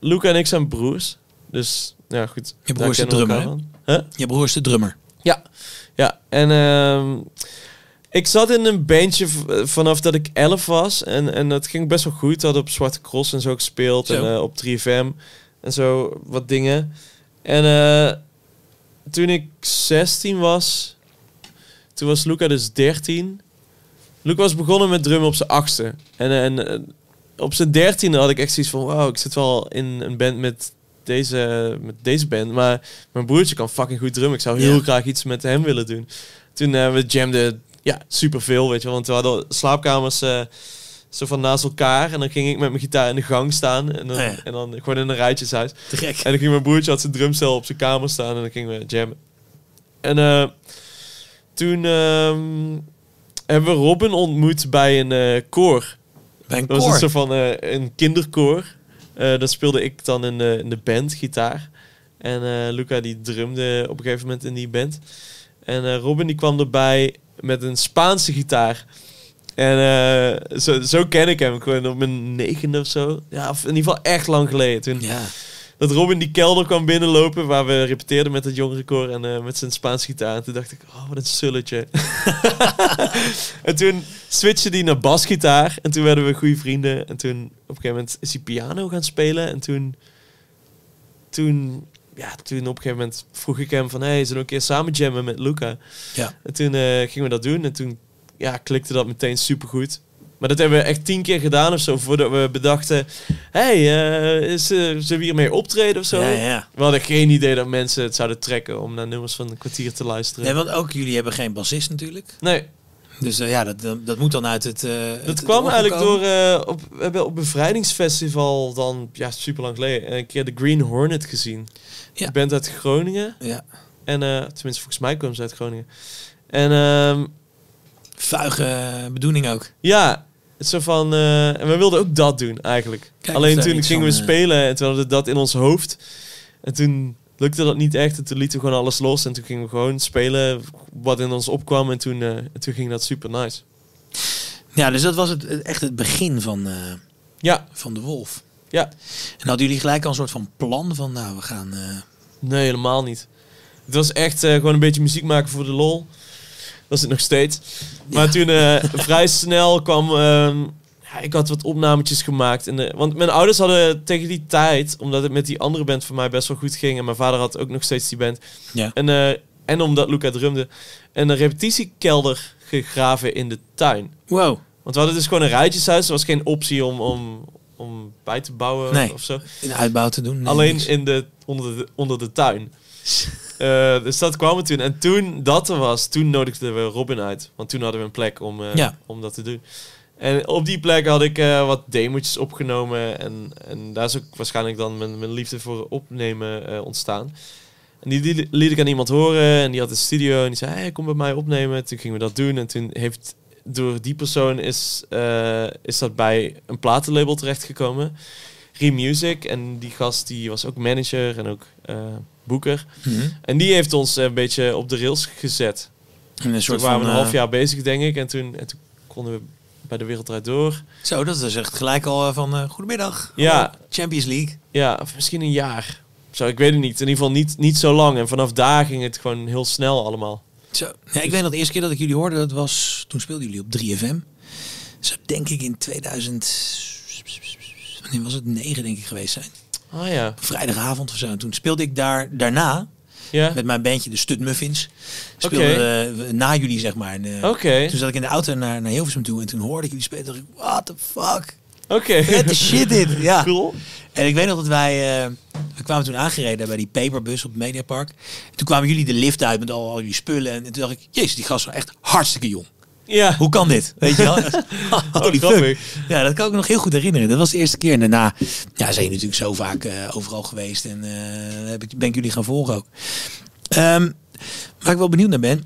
Luca en ik zijn broers. Dus ja, goed. Je broer is de drummer. Huh? Je broer is de drummer. Ja, ja. En ehm, ik zat in een bandje vanaf dat ik 11 was. En, en dat ging best wel goed. Hadden op Zwarte Cross en zo gespeeld. Zo. En eh, op 3FM en zo wat dingen. En eh, toen ik 16 was, toen was Luca dus 13. Luca was begonnen met drummen op zijn achtste. En, en eh, op zijn dertiende had ik echt zoiets van... Wauw, ik zit wel in een band met deze, met deze band. Maar mijn broertje kan fucking goed drummen. Ik zou heel graag iets met hem willen doen. Toen eh, we jamden ja, superveel, weet je. Want we hadden slaapkamers eh, zo van naast elkaar. En dan ging ik met mijn gitaar in de gang staan. En dan, Oh ja. en dan gewoon in een rijtjeshuis. Te gek. En dan ging mijn broertje had zijn drumstel op zijn kamer staan en dan gingen we jammen. En eh, toen ehm, hebben we Robin ontmoet bij een eh koor. Bij een Dat was koor. een soort van eh, een kinderkoor. Eh dat speelde ik dan in de, in de band, gitaar. En Luca die drumde op een gegeven moment in die band. En Robin die kwam erbij met een Spaanse gitaar. En zo, zo ken ik hem, gewoon op mijn negende of zo. Ja, of in ieder geval echt lang geleden. Toen, Ja. Dat Robin die kelder kwam binnenlopen waar we repeteerden met het jongerenkoor en eh, met zijn Spaanse gitaar. En toen dacht ik, oh, wat een sulletje. en toen switchte hij naar basgitaar en toen werden we goede vrienden. En toen op een gegeven moment is hij piano gaan spelen en toen, toen, ja, toen op een gegeven moment vroeg ik hem van, hey, zullen we een keer samen jammen met Luca? Ja. En toen eh, gingen we dat doen en toen ja, klikte dat meteen supergoed. Maar dat hebben we echt tien keer gedaan of zo voordat we bedachten, hey, is, eh, zullen we hiermee optreden of zo? Ja, ja. We hadden geen idee dat mensen het zouden trekken om naar nummers van een kwartier te luisteren. Nee, want ook jullie hebben geen bassist natuurlijk. Nee, Dus eh, ja, dat, dat, moet dan uit het. dat het kwam eigenlijk door... op, we hebben op bevrijdingsfestival dan, ja, super lang geleden, een keer de Green Hornet gezien. Ja. Je bent uit Groningen. Ja. En tenminste, volgens mij komen ze uit Groningen. En ehm, Vuige bedoeling ook. ja, het is zo van... eh, en we wilden ook dat doen, eigenlijk. Kijk, Alleen toen gingen we eh, spelen en toen hadden we dat in ons hoofd. En toen lukte dat niet echt. En toen lieten we gewoon alles los. En toen gingen we gewoon spelen wat in ons opkwam. En toen, eh, en toen ging dat super nice. Ja, dus dat was het, echt het begin van, eh, Ja, van de Wolf. ja. En hadden jullie gelijk al een soort van plan van, nou, we gaan. eh, Nee, helemaal niet. Het was echt eh, gewoon een beetje muziek maken voor de lol. Dat is het nog steeds. Maar toen eh, vrij snel kwam... ehm, ja, ik had wat opnametjes gemaakt. In de, want mijn ouders hadden tegen die tijd... Omdat het met die andere band voor mij best wel goed ging... En mijn vader had ook nog steeds die band. ja. En, eh, en omdat Luca drumde... Een repetitiekelder gegraven in de tuin. Wow. Want we hadden dus gewoon een rijtjeshuis. Er was geen optie om, om, om bij te bouwen Nee. of zo. Een uitbouw te doen. Nee, Alleen niks. in de, onder, de, onder de tuin. Eh, dus dat kwam toen. En toen dat er was, toen nodigden we Robin uit. Want toen hadden we een plek om, eh, Ja. om dat te doen. En op die plek had ik eh, wat demo's opgenomen. En, en daar is ook waarschijnlijk dan mijn, mijn liefde voor opnemen eh, ontstaan. En die, die liet ik aan iemand horen. En die had een studio. En die zei, hey, kom bij mij opnemen. Toen gingen we dat doen. En toen heeft door die persoon is, eh, is dat bij een platenlabel terechtgekomen. Remusic. En die gast die was ook manager en ook eh, boeker. Mhm. En die heeft ons een beetje op de rails gezet. En een Toen soort waren van. we een half eh, jaar bezig, denk ik. En toen, en toen konden we bij de Wereld Draait Door. Zo, dat is echt gelijk al eh, van. eh, goedemiddag. Ja. Hallo, Champions League. Ja, of misschien een jaar. Zo, ik weet het niet. In ieder geval niet, niet zo lang. En vanaf daar ging het gewoon heel snel allemaal. Zo. Ja, ik weet nog de eerste keer dat ik jullie hoorde, dat was toen speelden jullie op 3FM. Zo denk ik in 2000. Wanneer was het? 9 denk ik geweest zijn. Ah ja. Vrijdagavond of zo. En toen speelde ik daar daarna Ja? met mijn bandje de Stud Muffins. Speelde eh, na jullie zeg maar. En, eh, Oké. Toen zat ik in de auto naar, naar Hilversum toe en toen hoorde ik jullie spelen. dacht ik, what the fuck? Oké. Vette shit dit. Ja. Cool. En ik weet nog dat wij, eh, we kwamen toen aangereden bij die paperbus op het Mediapark. En toen kwamen jullie de lift uit met al, al jullie spullen. En toen dacht ik, jezus, die gast was echt hartstikke jong. Ja. Hoe kan dit? Weet je wel? Holy fuck. grappig. Ja, dat kan ik me nog heel goed herinneren. Dat was de eerste keer. En daarna ja, zijn jullie natuurlijk zo vaak eh, overal geweest. En ik, ben ik jullie gaan volgen ook. Ehm, waar ik wel benieuwd naar ben.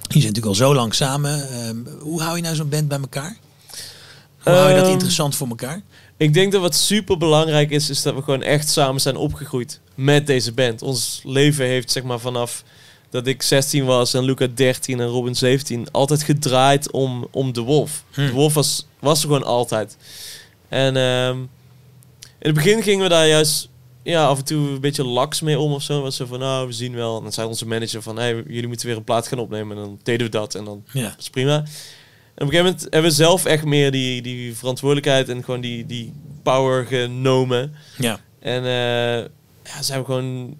Jullie zijn natuurlijk al zo lang samen. Ehm, hoe hou je nou zo'n band bij elkaar? Hoe hou je dat Ehm, interessant voor elkaar? Ik denk dat wat super belangrijk is, is dat we gewoon echt samen zijn opgegroeid met deze band. Ons leven heeft zeg maar vanaf dat ik 16 was en Luca 13 en Robin 17 altijd gedraaid om, om de Wolf. Hmm. De Wolf was, was er gewoon altijd. En ehm, in het begin gingen we daar juist ja, af en toe een beetje laks mee om of zo. Was zo van, nou, we zien wel. En dan zei onze manager van, hey, jullie moeten weer een plaat gaan opnemen. En dan deden we dat en dan Ja. dat is prima. En op een gegeven moment hebben we zelf echt meer die, die verantwoordelijkheid en gewoon die, die power genomen. Ja. En eh ja, zijn we gewoon,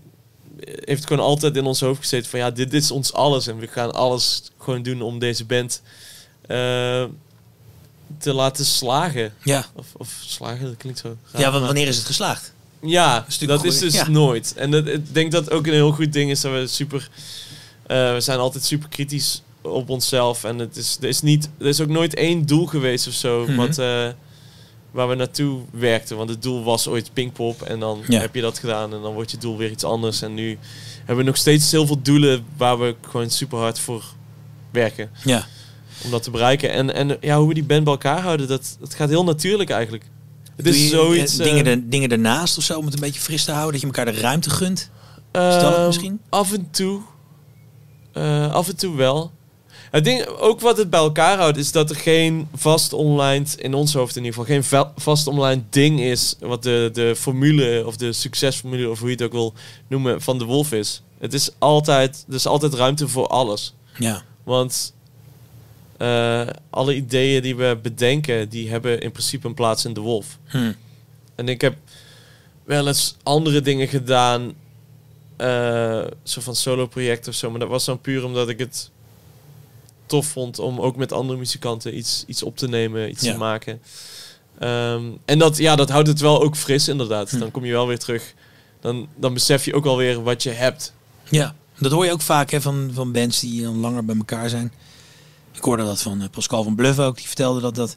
heeft gewoon altijd in ons hoofd gezeten van ja, dit, dit is ons alles. En we gaan alles gewoon doen om deze band eh, te laten slagen. Ja. Of, of slagen, dat klinkt zo raar, Ja, want maar- wanneer is het geslaagd? ja, is dat is dus Ja. nooit. En dat, ik denk dat ook een heel goed ding is dat we super... eh, we zijn altijd super kritisch op onszelf. En het is, er, is niet, er is ook nooit één doel geweest of zo Mhm. wat, eh, waar we naartoe werkten. Want het doel was ooit Pinkpop. En dan Ja. heb je dat gedaan en dan wordt je doel weer iets anders. En nu hebben we nog steeds heel veel doelen waar we gewoon super hard voor werken. Ja. Om dat te bereiken. En, en ja, hoe we die band bij elkaar houden, dat, dat gaat heel natuurlijk eigenlijk. Het Doe is zoiets... eh, dingen, eh, er, dingen ernaast of zo om het een beetje fris te houden? Dat je elkaar de ruimte gunt? Is dat Ehm, misschien? Af en toe. Eh, af en toe wel. Het ding, ook wat het bij elkaar houdt, is dat er geen vast online, in ons hoofd in ieder geval, geen va- vast online ding is wat de, de formule of de succesformule of hoe je het ook wil noemen van de wolf is. Het is altijd, er is altijd ruimte voor alles. Ja. Want eh, alle ideeën die we bedenken, die hebben in principe een plaats in de wolf. Hm. En ik heb wel eens andere dingen gedaan, eh zo van solo-project of zo. Maar dat was dan puur omdat ik het tof vond om ook met andere muzikanten iets, iets op te nemen, iets Ja. te maken. Ehm, en dat, ja, dat houdt het wel ook fris, inderdaad. Hm. Dan kom je wel weer terug. Dan, dan besef je ook alweer wat je hebt. Ja, dat hoor je ook vaak hè, van, van bands die dan langer bij elkaar zijn. Ik hoorde dat van eh, Pascal van Bluff ook. Die vertelde dat dat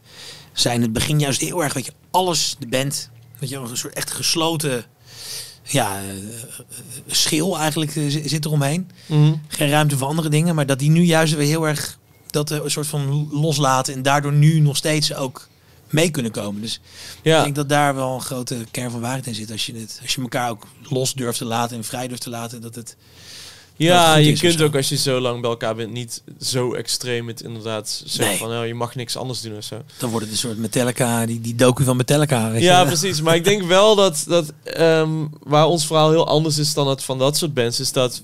zij in het begin juist heel erg, weet je, alles, de band, dat je een soort echt gesloten, ja, eh, eh, schil eigenlijk zi- zit eromheen. Geen ruimte voor andere dingen, maar dat die nu juist weer heel erg dat een soort van loslaten en daardoor nu nog steeds ook mee kunnen komen. Dus ik Ja, denk dat daar wel een grote kern van waarheid in zit. Als je, het, als je elkaar ook los durft te laten en vrij durft te laten, dat het ja je kunt ook als je zo lang bij elkaar bent niet zo extreem het inderdaad zeggen Nee. van nou, je mag niks anders doen of zo. Dan wordt het een soort Metallica, die, die docu van Metallica. Weet Ja, je? precies. Maar ik denk wel dat, dat ehm, waar ons verhaal heel anders is dan het van dat soort bands, is dat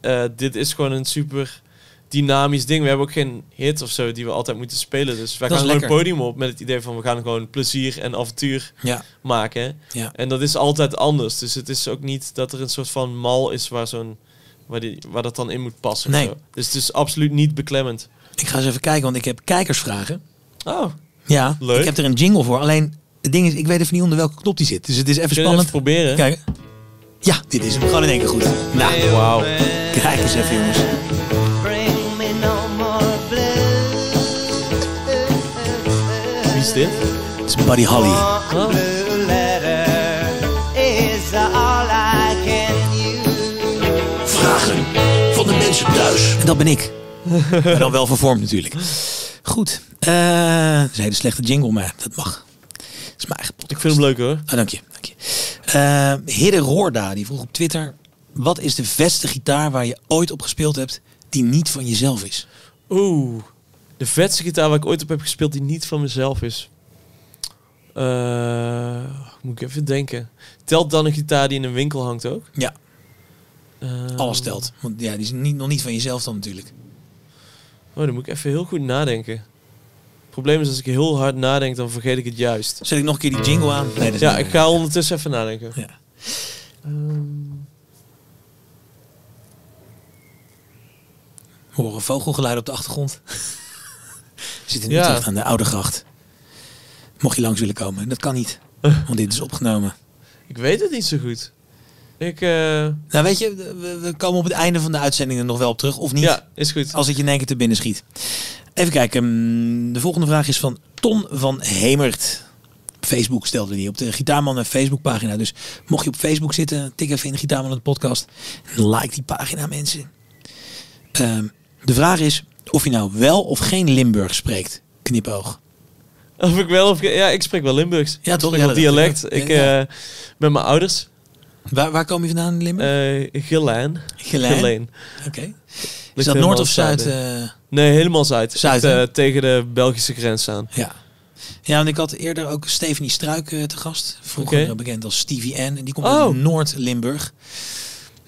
eh, dit is gewoon een super dynamisch ding. We hebben ook geen hit of zo die we altijd moeten spelen. Dus wij Dat gaan is gewoon het lekker. podium op met het idee van we gaan gewoon plezier en avontuur Ja, maken. ja. En dat is altijd anders. Dus het is ook niet dat er een soort van mal is waar zo'n waar, die, waar dat dan in moet passen. Nee. zo. Dus het is absoluut niet beklemmend. Ik ga eens even kijken, want ik heb kijkersvragen. Oh, Ja, Leuk. ik heb er een jingle voor. Alleen, het ding is, ik weet even niet onder welke knop die zit. Dus het is even kun spannend. even proberen? Kijk. Ja, dit is hem. Gewoon in één keer goed. Nou, Wauw. kijk eens even jongens. Is dit? Het is Buddy Holly. Oh. Blue letter is all I can use. Vragen van de mensen thuis. En dat ben ik. maar dan wel vervormd natuurlijk. Goed. Eh, dat is een hele slechte jingle, maar dat mag. Dat is mijn eigen podcast. Ik vind hem leuk hoor. Ah, dank je. Dank je. Eh, Hidde Roorda, die vroeg op Twitter... Wat is de vetste gitaar waar je ooit op gespeeld hebt... die niet van jezelf is? Oeh, de vetste gitaar waar ik ooit op heb gespeeld die niet van mezelf is. Eh, moet ik even denken. Telt dan een gitaar die in een winkel hangt ook? Ja, Ehm, alles telt. Want ja, die is niet, nog niet van jezelf dan natuurlijk. Oh, dan moet ik even heel goed nadenken. Het probleem is als ik heel hard nadenk, dan vergeet ik het juist. Zet ik nog een keer die jingle aan? Nee, Ja, ik ga ondertussen even nadenken. Ja. We horen vogelgeluiden op de achtergrond. Zitten in Ja. Utrecht aan de Oude Gracht. Mocht je langs willen komen. Dat kan niet. Want dit is opgenomen. ik weet het niet zo goed. Ik, eh, Nou weet je, we, komen op het einde van de uitzending er nog wel op terug. Of niet? ja, is goed. Als het je in één keer te binnen schiet. Even kijken. mm, De volgende vraag is van Ton van Hemert. Facebook stelde die op de Gitaarman en Facebookpagina. Dus mocht je op Facebook zitten, tik even in de Gitaarman de podcast. Like die pagina mensen. Ehm, de vraag is of je nou wel of geen Limburg spreekt. Knipoog. Of ik wel of ja, ik spreek wel Limburgs. Ja, toch? Ik Ja, dat dialect. dacht ik Ja, eh, met mijn ouders. Waar, waar kom je vandaan in Limburg? eh Geleen. Geleen? Geleen. Oké. Is dat Noord of Zuid? eh? Nee, helemaal zuid. Zuid, Echt, eh, tegen de Belgische grens aan. Ja. Ja, want ik had eerder ook Stephanie Struik eh, te gast. Vroeger bekend als Stevie N. En die komt Oh. uit Noord-Limburg.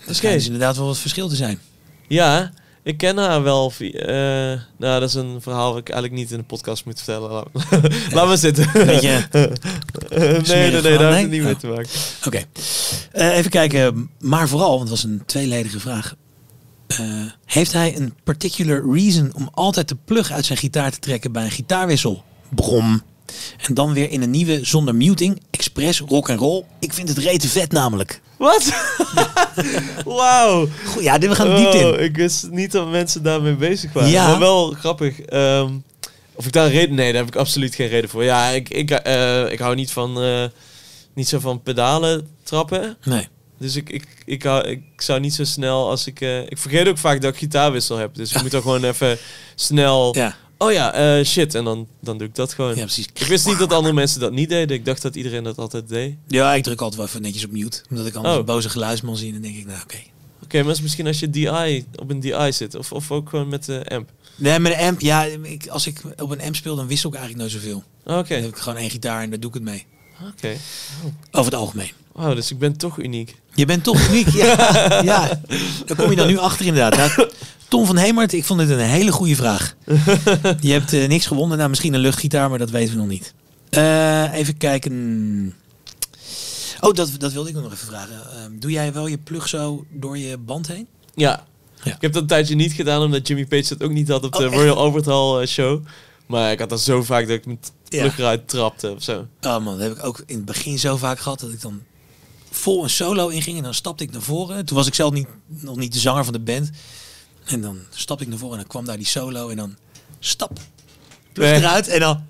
Er schijnt dus inderdaad wel wat verschil te zijn. Ja, ik ken haar wel. via- eh, nou, dat is een verhaal dat ik eigenlijk niet in de podcast moet vertellen. Laat, Laat maar zitten. Beetje, nee, nee, nee, daar heeft het niet mee te maken. Oké. Eh, even kijken. Maar vooral, want het was een tweeledige vraag. Eh, heeft hij een particular reason om altijd de plug uit zijn gitaar te trekken bij een gitaarwissel? Brom. En dan weer in een nieuwe zonder muting. Express rock and roll. Ik vind het rete vet namelijk. Wat? Wauw. Goed, ja, dit we gaan diep Oh, in. ik wist niet dat mensen daarmee bezig waren. Ja. Maar wel grappig. Ehm, of ik daar een reden... Nee, daar heb ik absoluut geen reden voor. Ja, ik, ik, eh, ik hou niet van... eh, niet zo van pedalen trappen. Nee. Dus ik, ik, ik, hou, ik zou niet zo snel als ik... eh, ik vergeet ook vaak dat ik gitaarwissel heb. Dus ik moet dan gewoon even snel... Ja. Oh ja, eh, shit. En dan, dan doe ik dat gewoon. ja, precies. Ik wist niet dat andere mensen dat niet deden. Ik dacht dat iedereen dat altijd deed. Ja, ik druk altijd wel even netjes op mute. Omdat ik anders Oh. een boze geluidsman zie. En dan denk ik, nou oké. Oké, maar is misschien als je DI op een DI zit. Of, of ook gewoon met de amp. Nee, met een amp, ja, ik, als ik op een amp speel, dan wissel ik eigenlijk nooit zoveel. Oké, Dan heb ik gewoon één gitaar en daar doe ik het mee. oké. Over het algemeen. Wow, dus ik ben toch uniek. Je bent toch uniek. Ja, ja. Daar kom je dan nu achter inderdaad. Nou, Tom van Hemert, ik vond dit een hele goede vraag. Je hebt eh, niks gewonnen. Nou, misschien een luchtgitaar, maar dat weten we nog niet. Eh, even kijken. Oh, dat, dat wilde ik nog even vragen. Ehm, doe jij wel je plug zo door je band heen? Ja. Ja. Ik heb dat een tijdje niet gedaan, omdat Jimmy Page dat ook niet had op de Oh? Royal Albert Hall eh, show. Maar ik had dat zo vaak dat ik mijn Ja. plug eruit trapte of zo. Oh man, dat heb ik ook in het begin zo vaak gehad dat ik dan vol een solo inging en dan stapte ik naar voren. Toen was ik zelf niet, nog niet de zanger van de band. En dan stapte ik naar voren en dan kwam daar die solo en dan stap. Nee. eruit en dan,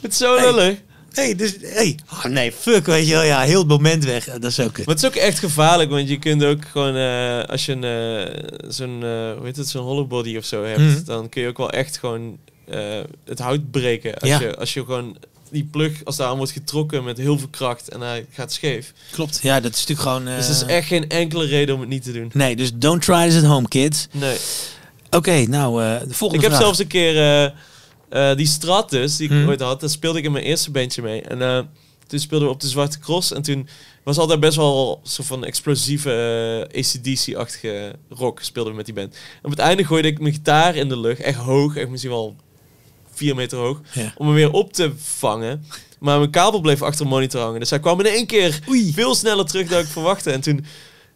Het is zo Hey. lullig. hey, dus, hey, oh nee, fuck, weet je wel, ja, heel het moment weg. Dat is ook. Maar het is ook echt gevaarlijk, want je kunt ook gewoon, eh, als je een, eh, zo'n, eh, hoe heet het, zo'n hollow body of zo hebt, Mhm. dan kun je ook wel echt gewoon het hout breken. Als, Ja. je, als je gewoon die plug, als daar aan wordt getrokken met heel veel kracht en hij gaat scheef. Klopt, ja, dat is natuurlijk gewoon... eh, Dus er is echt geen enkele reden om het niet te doen. Nee, dus don't try this at home, kids. Nee. Oké, nou, eh, de volgende Ik heb zelfs een keer eh, eh, die Stratus, die ik Hmm. ooit had, daar speelde ik in mijn eerste bandje mee. En eh, toen speelden we op de Zwarte Cross. En toen was altijd best wel soort van explosieve eh, ACDC-achtige rock speelden we met die band. op het einde gooide ik mijn gitaar in de lucht, echt hoog, echt misschien wel vier meter hoog, Ja. om hem weer op te vangen. Maar mijn kabel bleef achter de monitor hangen. Dus hij kwam in één keer Oei. veel sneller terug dan ik verwachtte. En toen,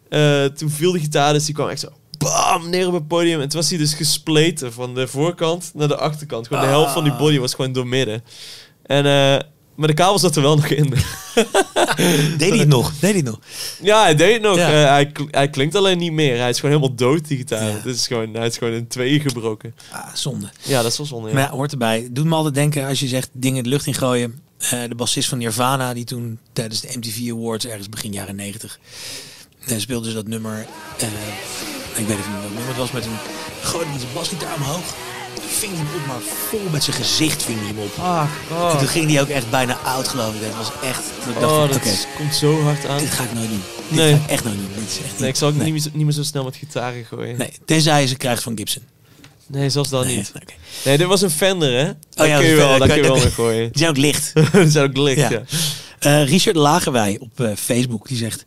eh, toen viel de gitaar, dus die kwam echt zo bam, neer op het podium. En toen was hij dus gespleten van de voorkant naar de achterkant. Gewoon de helft van die body was gewoon doormidden. En, eh, maar de kabel zat er wel nog in. Deed hij het nog? Deed hij het nog? ja, hij deed het nog. Ja. Eh, hij, hij klinkt alleen niet meer. Hij is gewoon helemaal dood, die gitaar. Ja. Het is gewoon, hij is gewoon in tweeën gebroken. Ah, zonde. Ja, dat is wel zonde. ja. Maar hoort erbij. Doet me altijd denken als je zegt dingen de lucht in gooien. Eh, de bassist van Nirvana, die toen tijdens de MTV Awards, ergens begin jaren 90, eh, speelde ze dat nummer. ik weet even niet wat nummer het was, met een hij zijn basgitaar omhoog. Ving hem op, maar vol met zijn gezicht ving hij hem op. En toen ging hij ook echt bijna oud, geloof ik. Dat was echt. Dat ik dacht, Oh, dat is- komt zo hard aan. dit ga ik nooit doen. Dit Nee. ga ik echt nooit doen. Dit is echt Nee, ik zal ook nee. niet, meer, zo- niet meer zo snel met gitaren gooien. Nee, tenzij je ze krijgt van Gibson. Nee, zelfs dat Nee, niet. Nee, dit was een Fender, hè? Daar ja, kun je wel, daar kun je wel mee gooien. Die zijn ook licht. is ook licht, Ja. ja. Eh, Richard Lagerwij op eh, Facebook die zegt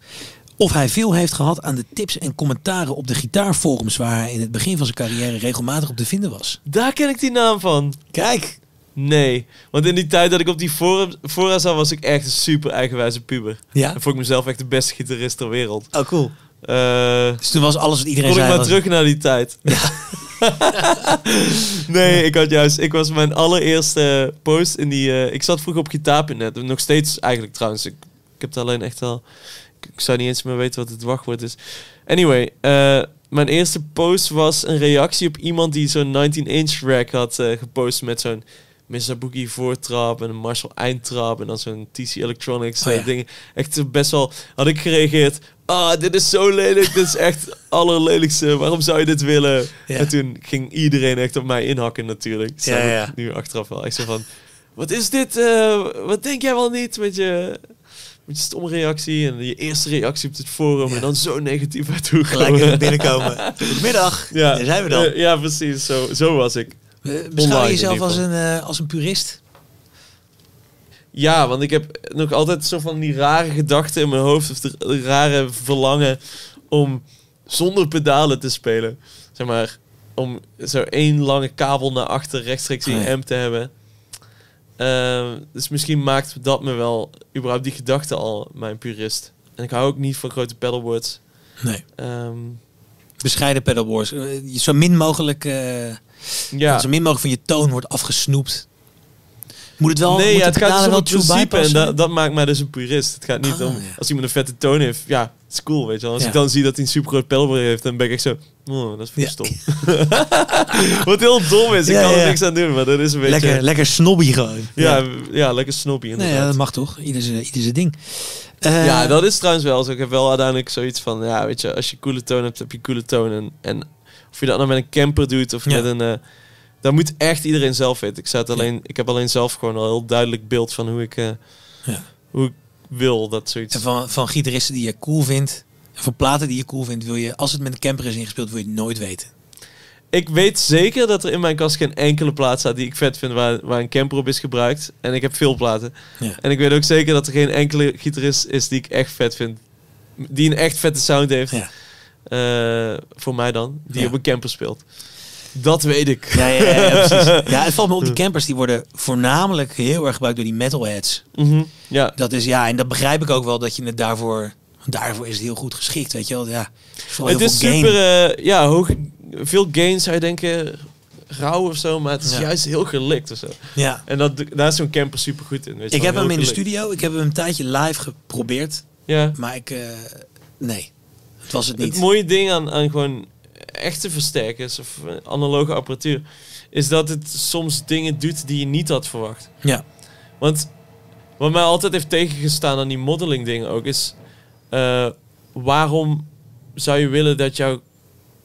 of hij veel heeft gehad aan de tips en commentaren op de gitaarforums waar hij in het begin van zijn carrière regelmatig op te vinden was. Daar ken ik die naam van. Kijk. Nee, want in die tijd dat ik op die forum, fora zat, was ik echt een super eigenwijze puber. Ja. En vond ik mezelf echt de beste gitarist ter wereld. Oh cool. Eh Dus toen was alles wat iedereen kon ik zei. maar was- terug naar die tijd. nee, ik had juist... Ik was mijn allereerste post in die... eh, ik zat vroeger op gitaar.net. Nog steeds eigenlijk trouwens. Ik, ik heb het alleen echt al... Ik, zou niet eens meer weten wat het wachtwoord is. Anyway, eh, mijn eerste post was een reactie op iemand die zo'n 19-inch rack had eh, gepost met zo'n. Boogie voortrap en een Marshall eindtrap en dan zo'n TC Electronics Oh eh, ja. dingen. Echt best wel had ik gereageerd. Ah, dit is zo lelijk. dit is echt het allerlelijkste. Waarom zou je dit willen? Ja. En toen ging iedereen echt op mij inhakken natuurlijk. Ja, ja. Nu achteraf wel. Echt zo van, wat is dit? wat denk jij wel niet met je, met je stomme reactie en je eerste reactie op het forum Ja. en dan zo negatief naartoe Gelijk even binnenkomen. Goedemiddag. Ja, Daar zijn we dan. Ja, precies. Zo, zo was ik. Eh, beschouw je jezelf als een, eh, als een purist? Ja, want ik heb nog altijd zo van die rare gedachten in mijn hoofd. Of de, rare verlangen om zonder pedalen te spelen. Zeg maar, om zo één lange kabel naar achter rechtstreeks in Oh ja. amp te hebben. Ehm, dus misschien maakt dat me wel, überhaupt die gedachte al, mijn purist. En ik hou ook niet van grote pedalboards. Nee. Ehm, Bescheiden pedalboards. Eh, zo min mogelijk... eh, ja. zo min mogelijk van je toon wordt afgesnoept. Moet het wel... nee, moet ja, het gaat dus om het principe en dat, maakt mij dus een purist. Het gaat niet Ah, om, ja. als iemand een vette toon heeft, ja, is cool, weet je wel. Als Ja. ik dan zie dat hij een supergroot pedalboard heeft, dan ben ik echt zo, oh, dat is veel Ja. stom. Wat heel dom is, ik kan er niks aan doen, maar dat is een beetje... Lekker, lekker snobby gewoon. ja, ja. lekker snoppy Nee, inderdaad. ja, dat mag toch? Ieder zijn, ieder zijn ding. Eh, Ja, dat is trouwens wel zo. Ik heb wel uiteindelijk zoiets van, ja, weet je, als je coole toon hebt, heb je coole toon. En, en of je dat nou met een camper doet of met een... eh dat moet echt iedereen zelf weten. Ik, het alleen, ik heb alleen zelf gewoon al een heel duidelijk beeld van hoe ik, Ja. hoe ik wil dat zoiets... En van, van gitaristen die je cool vindt, van platen die je cool vindt, wil je, als het met een camper is ingespeeld, wil je het nooit weten. Ik weet zeker dat er in mijn kast geen enkele plaat staat die ik vet vind waar, waar een camper op is gebruikt. En ik heb veel platen. Ja. En ik weet ook zeker dat er geen enkele gitarist is die ik echt vet vind. Die een echt vette sound heeft. Ja. Eh, voor mij dan. Die Ja. op een camper speelt. Dat weet ik. Ja, ja, ja, precies. Ja, het valt me op, die campers die worden voornamelijk heel erg gebruikt door die metalheads. Mhm. Ja. Dat is, ja, en dat begrijp ik ook wel, dat je het daarvoor, daarvoor is het heel goed geschikt, weet je wel. Ja, Het is super, eh, ja, hoog, veel gain zou je denken, rauw of zo, maar het is Ja. juist heel gelikt of zo. Ja. En dat, daar is zo'n camper super goed in. Weet je Ik heb hem in de studio, ik heb hem een tijdje live geprobeerd, Ja. maar ik, eh, nee, het was het Het niet. mooie ding aan, aan gewoon echte versterkers of analoge apparatuur is dat het soms dingen doet die je niet had verwacht. Ja, Want wat mij altijd heeft tegengestaan aan die modeling dingen ook is eh, waarom zou je willen dat jouw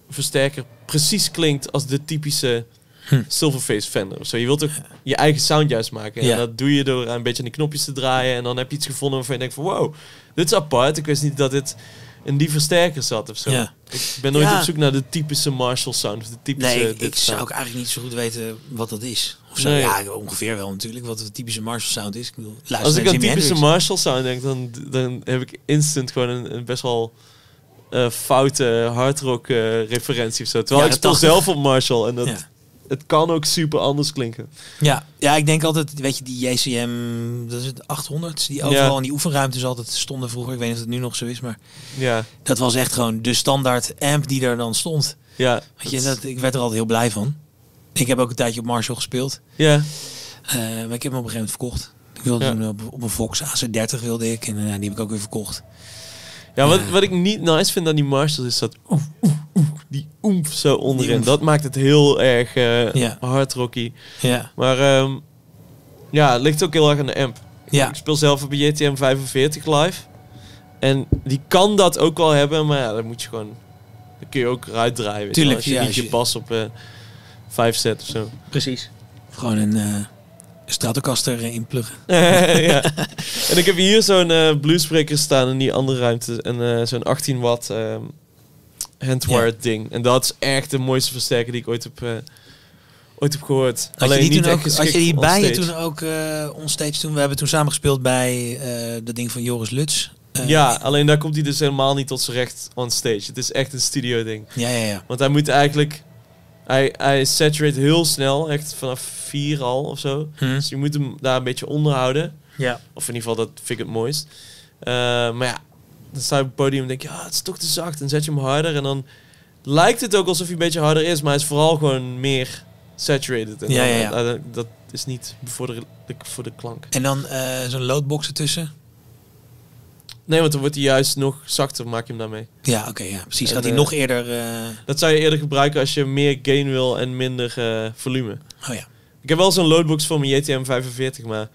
versterker precies klinkt als de typische Hm. Silverface Fender of zo. Je wilt toch je eigen sound juist maken. Ja. En dat doe je door een beetje aan die knopjes te draaien en dan heb je iets gevonden waarvan je denkt van wow, dit is apart. Ik wist niet dat dit in die versterker zat of zo. Ja. Ik ben nooit op zoek naar de typische Marshall sound of de typische nee, ik zou ook eigenlijk niet zo goed weten wat dat is. Of zo. Nee. Ja, ongeveer wel natuurlijk, wat de typische Marshall sound is. Ik bedoel, luister Als ik aan typische Hendrix. Marshall sound denk, dan, dan heb ik instant gewoon een, een best wel eh, foute hardrock eh referentie of zo. Terwijl ik speel 80. zelf op Marshall en dat, Ja. Het kan ook super anders klinken. Ja, ja, ik denk altijd, weet je, die JCM, dat is het 800, die overal Ja. in die oefenruimtes altijd stonden vroeger. Ik weet niet of het nu nog zo is, maar Ja, dat was echt gewoon de standaard amp die er dan stond. ja. Weet je, dat, ik werd er altijd heel blij van. Ik heb ook een tijdje op Marshall gespeeld, ja. eh, maar ik heb hem op een gegeven moment verkocht. Ik wilde Ja. toen op, op een Fox AC30 wilde ik en eh, die heb ik ook weer verkocht. Ja, wat, wat ik niet nice vind aan die Marshalls is dat oef, oef, oef, die oemf zo onderin. Dat maakt het heel erg eh Ja. hardrocky. Ja, Maar ehm, ja, het ligt ook heel erg aan de amp. ja, Ik speel zelf op een JTM 45 live. En die kan dat ook wel hebben, maar ja, dan moet je gewoon... Dan kun je ook eruit draaien, je. Tuurlijk, Als je ja, niet je je- bas op eh 5 zet of zo. precies. Gewoon een uh, Stratocaster erin pluggen. ja. En ik heb hier zo'n eh bluesbreaker staan in die andere ruimte. En eh, zo'n 18 watt ehm handwired ding. En dat is echt de mooiste versterker die ik ooit heb, eh, ooit heb gehoord. Had je, die niet ook, had je die bij je toen ook eh onstage toen? We hebben toen samen gespeeld bij dat ding van Joris Luts. Eh, Ja, alleen daar komt hij dus helemaal niet tot zijn recht on stage. Het is echt een studio ding. ja, ja, ja. Want hij moet eigenlijk... Hij, hij saturate heel snel, echt vanaf vier al of zo. Hm. Dus je moet hem daar een beetje onderhouden. ja. Of in ieder geval, dat vind ik het mooist. Eh, maar ja, dan sta je op het podium en denk je, ja, het is toch te zacht. En zet je hem harder en dan lijkt het ook alsof hij een beetje harder is. Maar hij is vooral gewoon meer saturated. En Ja, dan- ja, ja. eh, dat is niet bevorderlijk voor de klank. En dan eh, zo'n loadbox ertussen. Nee, want dan wordt hij juist nog zachter, maak je hem daarmee. Ja, oké, ja, precies. En, Gaat hij eh, nog eerder... eh, Dat zou je eerder gebruiken als je meer gain wil en minder eh, volume. oh ja. Ik heb wel zo'n loadbox voor mijn JTM 45, maar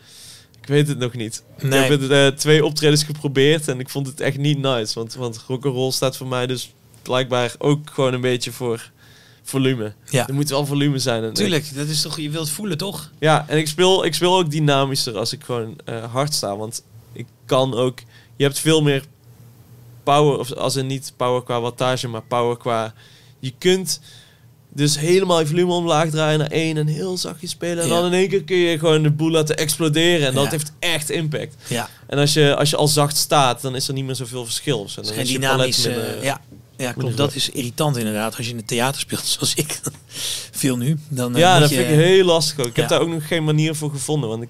ik weet het nog niet. Nee. Ik heb het twee optredens geprobeerd en ik vond het echt niet nice. Want, want rock'n'roll staat voor mij dus blijkbaar ook gewoon een beetje voor volume. Ja. Er moet wel volume zijn. En Tuurlijk, dat is toch, je wilt voelen toch? ja, en ik speel, ik speel ook dynamischer als ik gewoon hard sta. Want ik kan ook... Je hebt veel meer power, of als in niet power qua wattage, maar power qua... Je kunt dus helemaal je volume omlaag draaien naar één en heel zachtjes spelen. En Ja. dan in één keer kun je gewoon de boel laten exploderen. En dat Ja. heeft echt impact. Ja, En als je, als je al zacht staat, dan is er niet meer zoveel verschil. het Dan is dynamisch... minder- ja, ja, klopt. Dat is irritant inderdaad. Als je in het theater speelt, zoals ik veel nu. Dan, eh, ja, dat je- vind ik heel lastig ook. Ik heb daar ook nog geen manier voor gevonden. Want ik,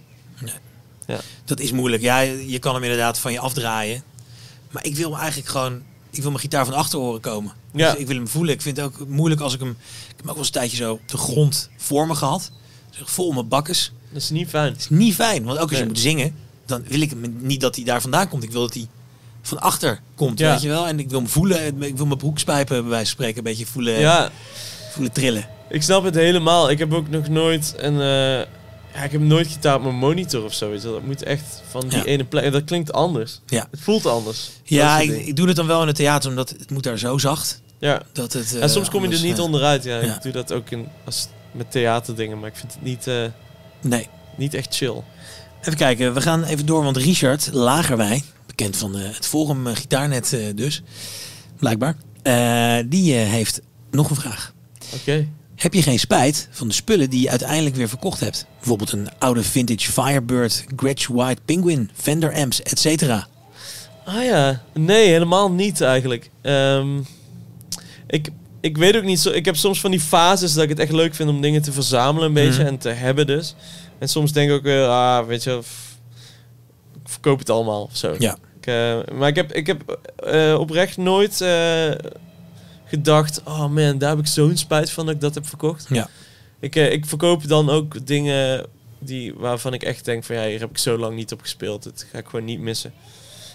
Dat is moeilijk. Ja, je kan hem inderdaad van je afdraaien. Maar ik wil hem eigenlijk gewoon... Ik wil mijn gitaar van achter horen komen. Ja. Dus ik wil hem voelen. Ik vind het ook moeilijk als ik hem... Ik heb hem ook wel eens een tijdje zo op de grond voor me gehad. Dus vol mijn bakkes. dat is niet fijn. Het is niet fijn. Want ook als je moet zingen, dan wil ik hem niet dat hij daar vandaan komt. Ik wil dat hij van achter komt, Ja. weet je wel. En ik wil hem voelen. Ik wil mijn broekspijpen bij wijze van spreken een beetje voelen, Ja, voelen trillen. ik snap het helemaal. Ik heb ook nog nooit een... eh, ja, ik heb nooit gitaar op mijn monitor of zo. weet je wel. Dat moet echt van die Ja. ene plek... Dat klinkt anders. Ja, Het voelt anders. ja ik, doe het dan wel in het theater, omdat het moet daar zo zacht. ja. Dat het, En eh, soms kom je er niet onderuit. Ja, ja. ik doe dat ook in, als, met theaterdingen. Maar ik vind het niet, eh, Nee. niet echt chill. Even kijken, we gaan even door, want Richard Lagerwij, bekend van eh, het Forum Gitaarnet dus, blijkbaar, die heeft nog een vraag. Oké. Heb je geen spijt van de spullen die je uiteindelijk weer verkocht hebt? Bijvoorbeeld een oude vintage Firebird, Gretsch White Penguin, Fender amps, etc. Ah ja, nee, helemaal niet eigenlijk. Ehm, ik, ik weet ook niet zo. Ik heb soms van die fases dat ik het echt leuk vind om dingen te verzamelen, een beetje Mhm. en te hebben dus. En soms denk ik ook weer, ah, weet je, ik verkoop het allemaal of zo. Ja. Ik, eh, maar ik heb, ik heb eh, oprecht nooit eh, gedacht, oh man, daar heb ik zo'n spijt van dat ik dat heb verkocht. Ja. Ik, eh, ik verkoop dan ook dingen die, waarvan ik echt denk van ja, hier heb ik zo lang niet op gespeeld. Dat ga ik gewoon niet missen.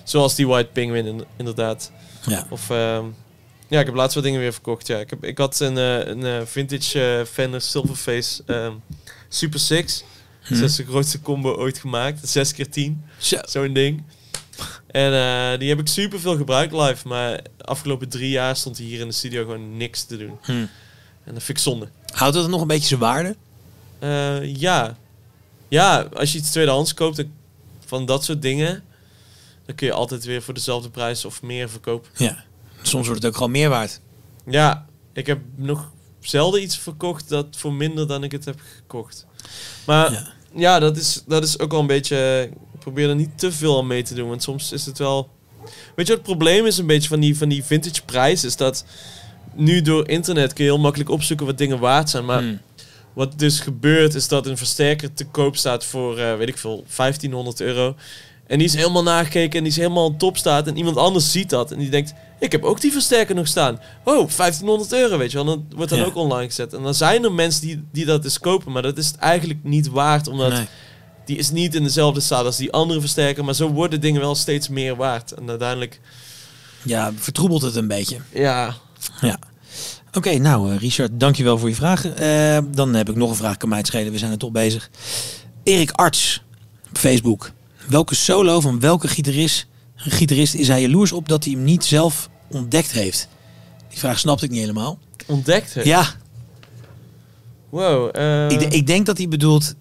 Zoals die White Penguin in- inderdaad. Ja. Of ehm, ja, ik heb laatst wat dingen weer verkocht. Ja, ik, heb, ik had een, eh, een eh, vintage eh, Fender Silverface ehm, Super 6. Hm. Dat is de grootste combo ooit gemaakt. 6 keer 10 Zo. zo'n ding. En eh, die heb ik super veel gebruikt live. Maar de afgelopen drie jaar stond hij hier in de studio gewoon niks te doen. Hm. En dat vind ik zonde. Houdt dat nog een beetje zijn waarde? Eh, ja. Ja, als je iets tweedehands koopt dan- van dat soort dingen, dan kun je altijd weer voor dezelfde prijs of meer verkopen. Ja. Soms wordt het ook gewoon meer waard. Ja, ik heb nog zelden iets verkocht dat voor minder dan ik het heb gekocht. Maar Ja. ja, dat, is, dat is ook wel een beetje. Ik probeer er niet te veel aan mee te doen, want soms is het wel. Weet je wat het probleem is een beetje van die, van die vintage prijs? Is dat nu door internet kun je heel makkelijk opzoeken wat dingen waard zijn. Maar Hm. wat dus gebeurt is dat een versterker te koop staat voor, eh, weet ik veel, 1500 euro. En die is helemaal nagekeken en die is helemaal top staat. En iemand anders ziet dat en die denkt, ik heb ook die versterker nog staan. Oh, 1500 euro, weet je wel. Dan wordt dan Ja. ook online gezet. En dan zijn er mensen die, die dat dus kopen, maar dat is het eigenlijk niet waard. Omdat Nee. Die is niet in dezelfde staat als die andere versterker. Maar zo worden dingen wel steeds meer waard. En uiteindelijk, Ja, vertroebelt het een beetje. ja, Ja. Oké, nou eh, Richard, dankjewel voor je vragen. Eh, dan heb ik nog een vraag, kan mij het schelen, we zijn er toch bezig. Erik Arts, op Facebook. Welke solo van welke gitarist, gitarist is hij jaloers op dat hij hem niet zelf ontdekt heeft? Die vraag snapte ik niet helemaal. ontdekt heeft. Ja, Wow. eh, ik, ik denk dat hij bedoelt...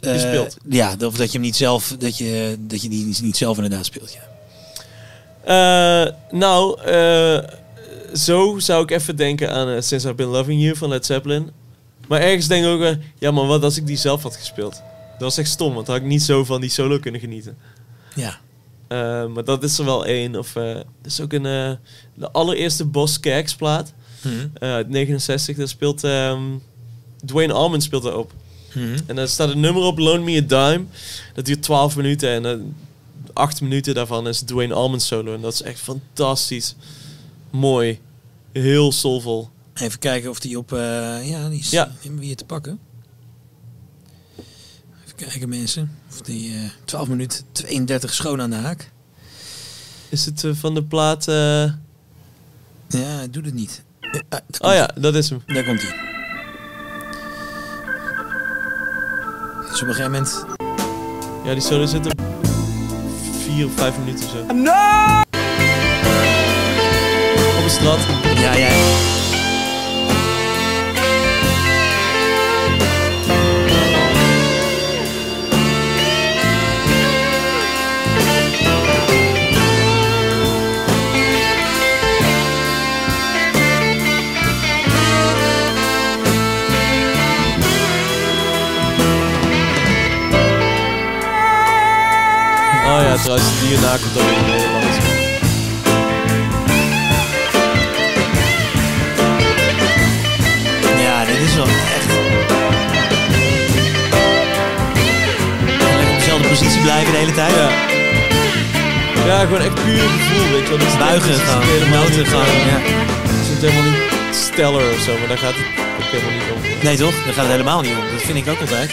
eh. Ja, of dat je hem niet zelf, dat je, dat je die niet- zelf inderdaad speelt. Ja. Eh, nou, eh, zo zou ik even denken aan Since I've Been Loving You van Led Zeppelin. Maar ergens denk ik ook, ja maar wat als ik die zelf had gespeeld? Dat was echt stom, want dan had ik niet zo van die solo kunnen genieten. Ja. Maar dat is er wel één. Of er is ook een de allereerste Boss Kerks plaat eh, uit 69. Daar speelt ehm, Dwayne Allman speelt daarop. Mhm. En daar staat een nummer op, Loan Me a Dime. Dat duurt 12 minuten en eh 8 minuten daarvan is Dwayne Allman solo. En dat is echt fantastisch. Mooi. Heel soulvol. Even kijken of die op... eh, ja, die is Ja. hebben we hier te pakken. Even kijken mensen. Of die eh 12 minuten 32 schoon aan de haak. Is het van de plaat... Ja, doet het niet. Ah, Oh ja, dat is hem. Daar komt hij. Dus op een gegeven moment... Ja, die solo zit op 4 of 5 minuten of zo. Op een straat. Ja, ja. Ja, trouwens, hierna komt ook in het Nederlands. Ja, dit is wel echt... Lekker op dezelfde positie blijven de hele tijd. Ja. Ja, gewoon echt puur gevoel, weet je wel. Dus Buigen niet, gewoon, eh, ja. Het is helemaal niet stellar of zo, maar daar gaat het ook helemaal niet om. Nee toch? Daar gaat het helemaal niet om. Dat vind ik ook altijd.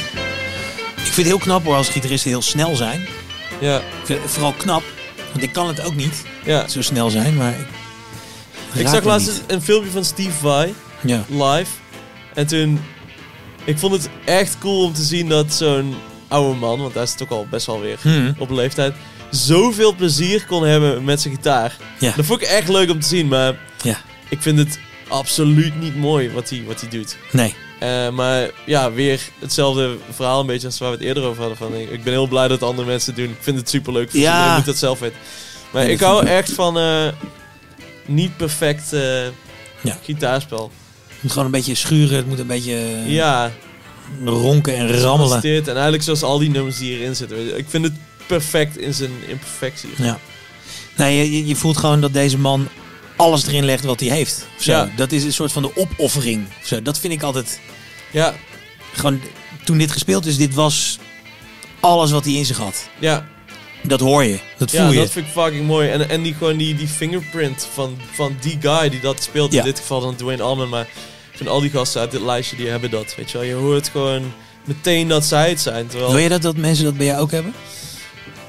Ik vind het heel knap hoor als gitaristen heel snel zijn. Ja, vooral knap, want ik kan het ook niet ja. zo snel zijn, maar... Ik, zag laatst niet. een, een filmpje van Steve Vai Ja. live. En toen... Ik vond het echt cool om te zien dat zo'n oude man, want hij is toch al best wel weer Hmm. op leeftijd, zoveel plezier kon hebben met zijn gitaar. Ja. Dat vond ik echt leuk om te zien, maar Ja. ik vind het absoluut niet mooi wat hij, wat hij doet. Nee. Eh, maar ja, weer hetzelfde verhaal een beetje als waar we het eerder over hadden. Van, ik ik ben heel blij dat andere mensen het doen. Ik vind het superleuk. voor Ja. moet dat zelf weten. Maar Ja, ik hou echt van eh, niet perfect eh, Ja. gitaarspel. Het moet gewoon een beetje schuren, het moet een beetje Ja, ronken en rammelen. dit. En eigenlijk zoals al die nummers die hierin zitten. Ik vind het perfect in zijn imperfectie. Ja. Nee, je- je, voelt gewoon dat deze man alles erin legt wat hij heeft. Zo. Ja. Dat is een soort van de opoffering. of Zo. Dat vind ik altijd... Ja, Gewoon, toen dit gespeeld is, dit was alles wat hij in zich had. ja. Dat hoor je. Dat voel ja je. dat vind ik fucking mooi. En, en die, gewoon die, die fingerprint van, van die guy die dat speelt. Ja. In dit geval dan Dwayne Allman. Maar van al die gasten uit dit lijstje, die hebben dat. Weet je wel, je hoort gewoon meteen dat zij het zijn. Terwijl, Wil je dat, dat mensen dat bij jou ook hebben?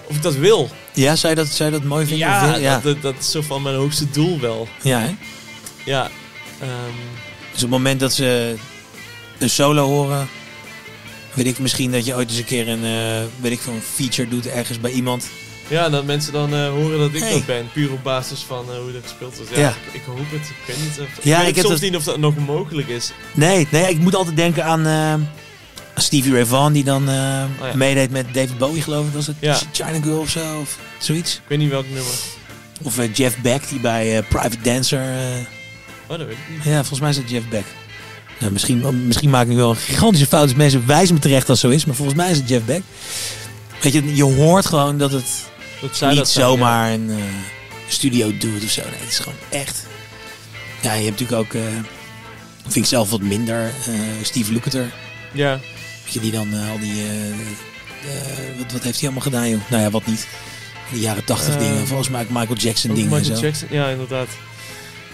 Of ik dat wil. Ja, je dat, je dat mooi vinden? Ja, wil- ja. Dat, dat, dat is zo van mijn hoogste doel wel. ja hè? Ja. Ehm, Dus op het moment dat ze een solo horen... Weet ik misschien dat je ooit eens een keer een, eh, weet ik een feature doet ergens bij iemand. ja, dat mensen dan eh, horen dat ik Hey. dat ben. Puur op basis van eh, hoe dat gespeeld wordt. Ja, Ja. Ik, ik hoop het. Ik weet niet of... Ja, ik ik soms dat- niet of dat nog mogelijk is. Nee, nee, ik moet altijd denken aan Stevie Ray Vaughan die dan Oh ja. meedeed met David Bowie geloof ik. Was het Ja. China Girl of zo? Of zoiets. Ik weet niet welk nummer. Of Jeff Beck die bij Private Dancer... Oh, dat weet ik niet. ja, volgens mij is het Jeff Beck. Nou, misschien, misschien maak ik nu wel een gigantische fout. Dus mensen wijzen me terecht als zo is. Maar volgens mij is het Jeff Beck. Weet je, je hoort gewoon dat het Dat niet dat zijn, ja. zomaar een eh, studio doet of zo. Nee, het is gewoon echt. Ja, je hebt natuurlijk ook, eh, vind ik zelf wat minder, eh, Steve Lukather. Ja. Weet je, die dan al die, wat, wat heeft hij allemaal gedaan joh? Nou ja, wat niet. De jaren tachtig dingen. Volgens mij Michael Jackson dingen en zo. Jackson, ja, inderdaad.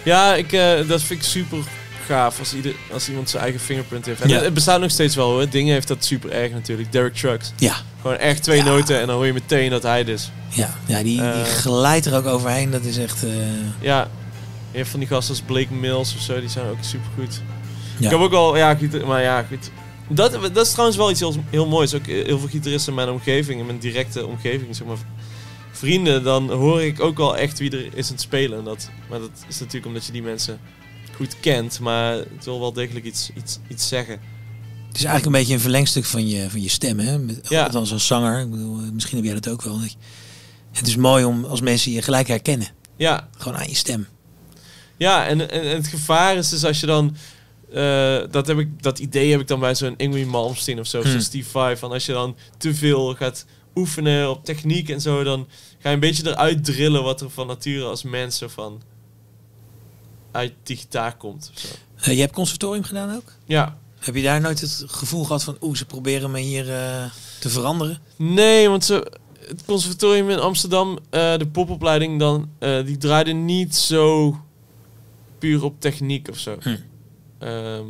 Ja, ik, dat vind ik super gaaf als, ieder, als iemand zijn eigen fingerprint heeft. En Ja. het, bestaat nog steeds wel hoor. Dingen heeft dat super erg natuurlijk. Derek Trucks. Ja, Gewoon echt twee Ja. noten en dan hoor je meteen dat hij het is. ja, ja die, die Eh. glijdt er ook overheen. Dat is echt... eh, Ja, je hebt van die gasten als Blake Mills of zo, die zijn ook super goed. Ja. Ik heb ook al, ja, maar ja, goed. Dat, dat is trouwens wel iets heel, heel moois. Ook heel veel gitaristen in mijn omgeving, in mijn directe omgeving, zeg maar, vrienden, dan hoor ik ook al echt wie er is aan het spelen. En dat, maar dat is natuurlijk omdat je die mensen goed kent, maar het wil wel degelijk iets, iets, iets zeggen. Het is eigenlijk een beetje een verlengstuk van je, van je stem, hè? Met, Ja. Althans als zanger. Ik bedoel, eh, misschien heb jij dat ook wel. Het is mooi om als mensen je gelijk herkennen. Ja, Gewoon aan je stem. Ja, en, en, en het gevaar is dus als je dan eh, dat, heb ik, dat idee heb ik dan bij zo'n Ingrid Malmsteen of zo, Hmm. zo'n Steve Vai. Van als je dan te veel gaat oefenen op techniek en zo, dan ga je een beetje eruit drillen wat er van nature als mensen van uit die gitaar komt. Of zo. Eh, je hebt conservatorium gedaan ook? Ja, Heb je daar nooit het gevoel gehad van, oeh, ze proberen me hier eh, te veranderen? Nee, want ze, het conservatorium in Amsterdam, eh, de popopleiding dan, die draaide niet zo puur op techniek of zo. Hm. Ehm,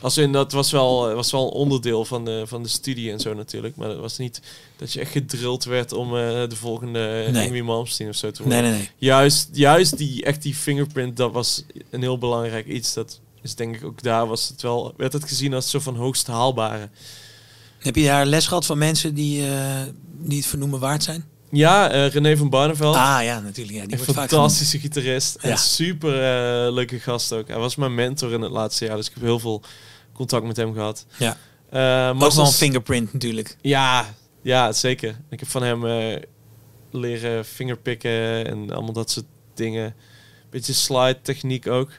als in, dat was wel, was wel een onderdeel van de, van de studie en zo natuurlijk. Maar het was niet dat je echt gedrild werd om eh, de volgende Nee. Amy Malmsteen of zo te Nee, worden. nee, nee. Juist, juist die, echt die fingerprint, dat was een heel belangrijk iets. Dat is denk ik ook daar was het wel, werd het gezien als zo van hoogst haalbare. Heb je daar les gehad van mensen die, eh, die het vernoemen waard zijn? Ja, eh, René van Barneveld. Ah ja, natuurlijk. Ja, die Een vaak fantastische gitarist. Ja. En super eh, leuke gast ook. Hij was mijn mentor in het laatste jaar, dus ik heb heel veel contact met hem gehad. Eh, Ja, maar ook wel een fingerprint natuurlijk. Ja, ja, zeker. Ik heb van hem eh, leren fingerpikken en allemaal dat soort dingen. Beetje slide techniek ook.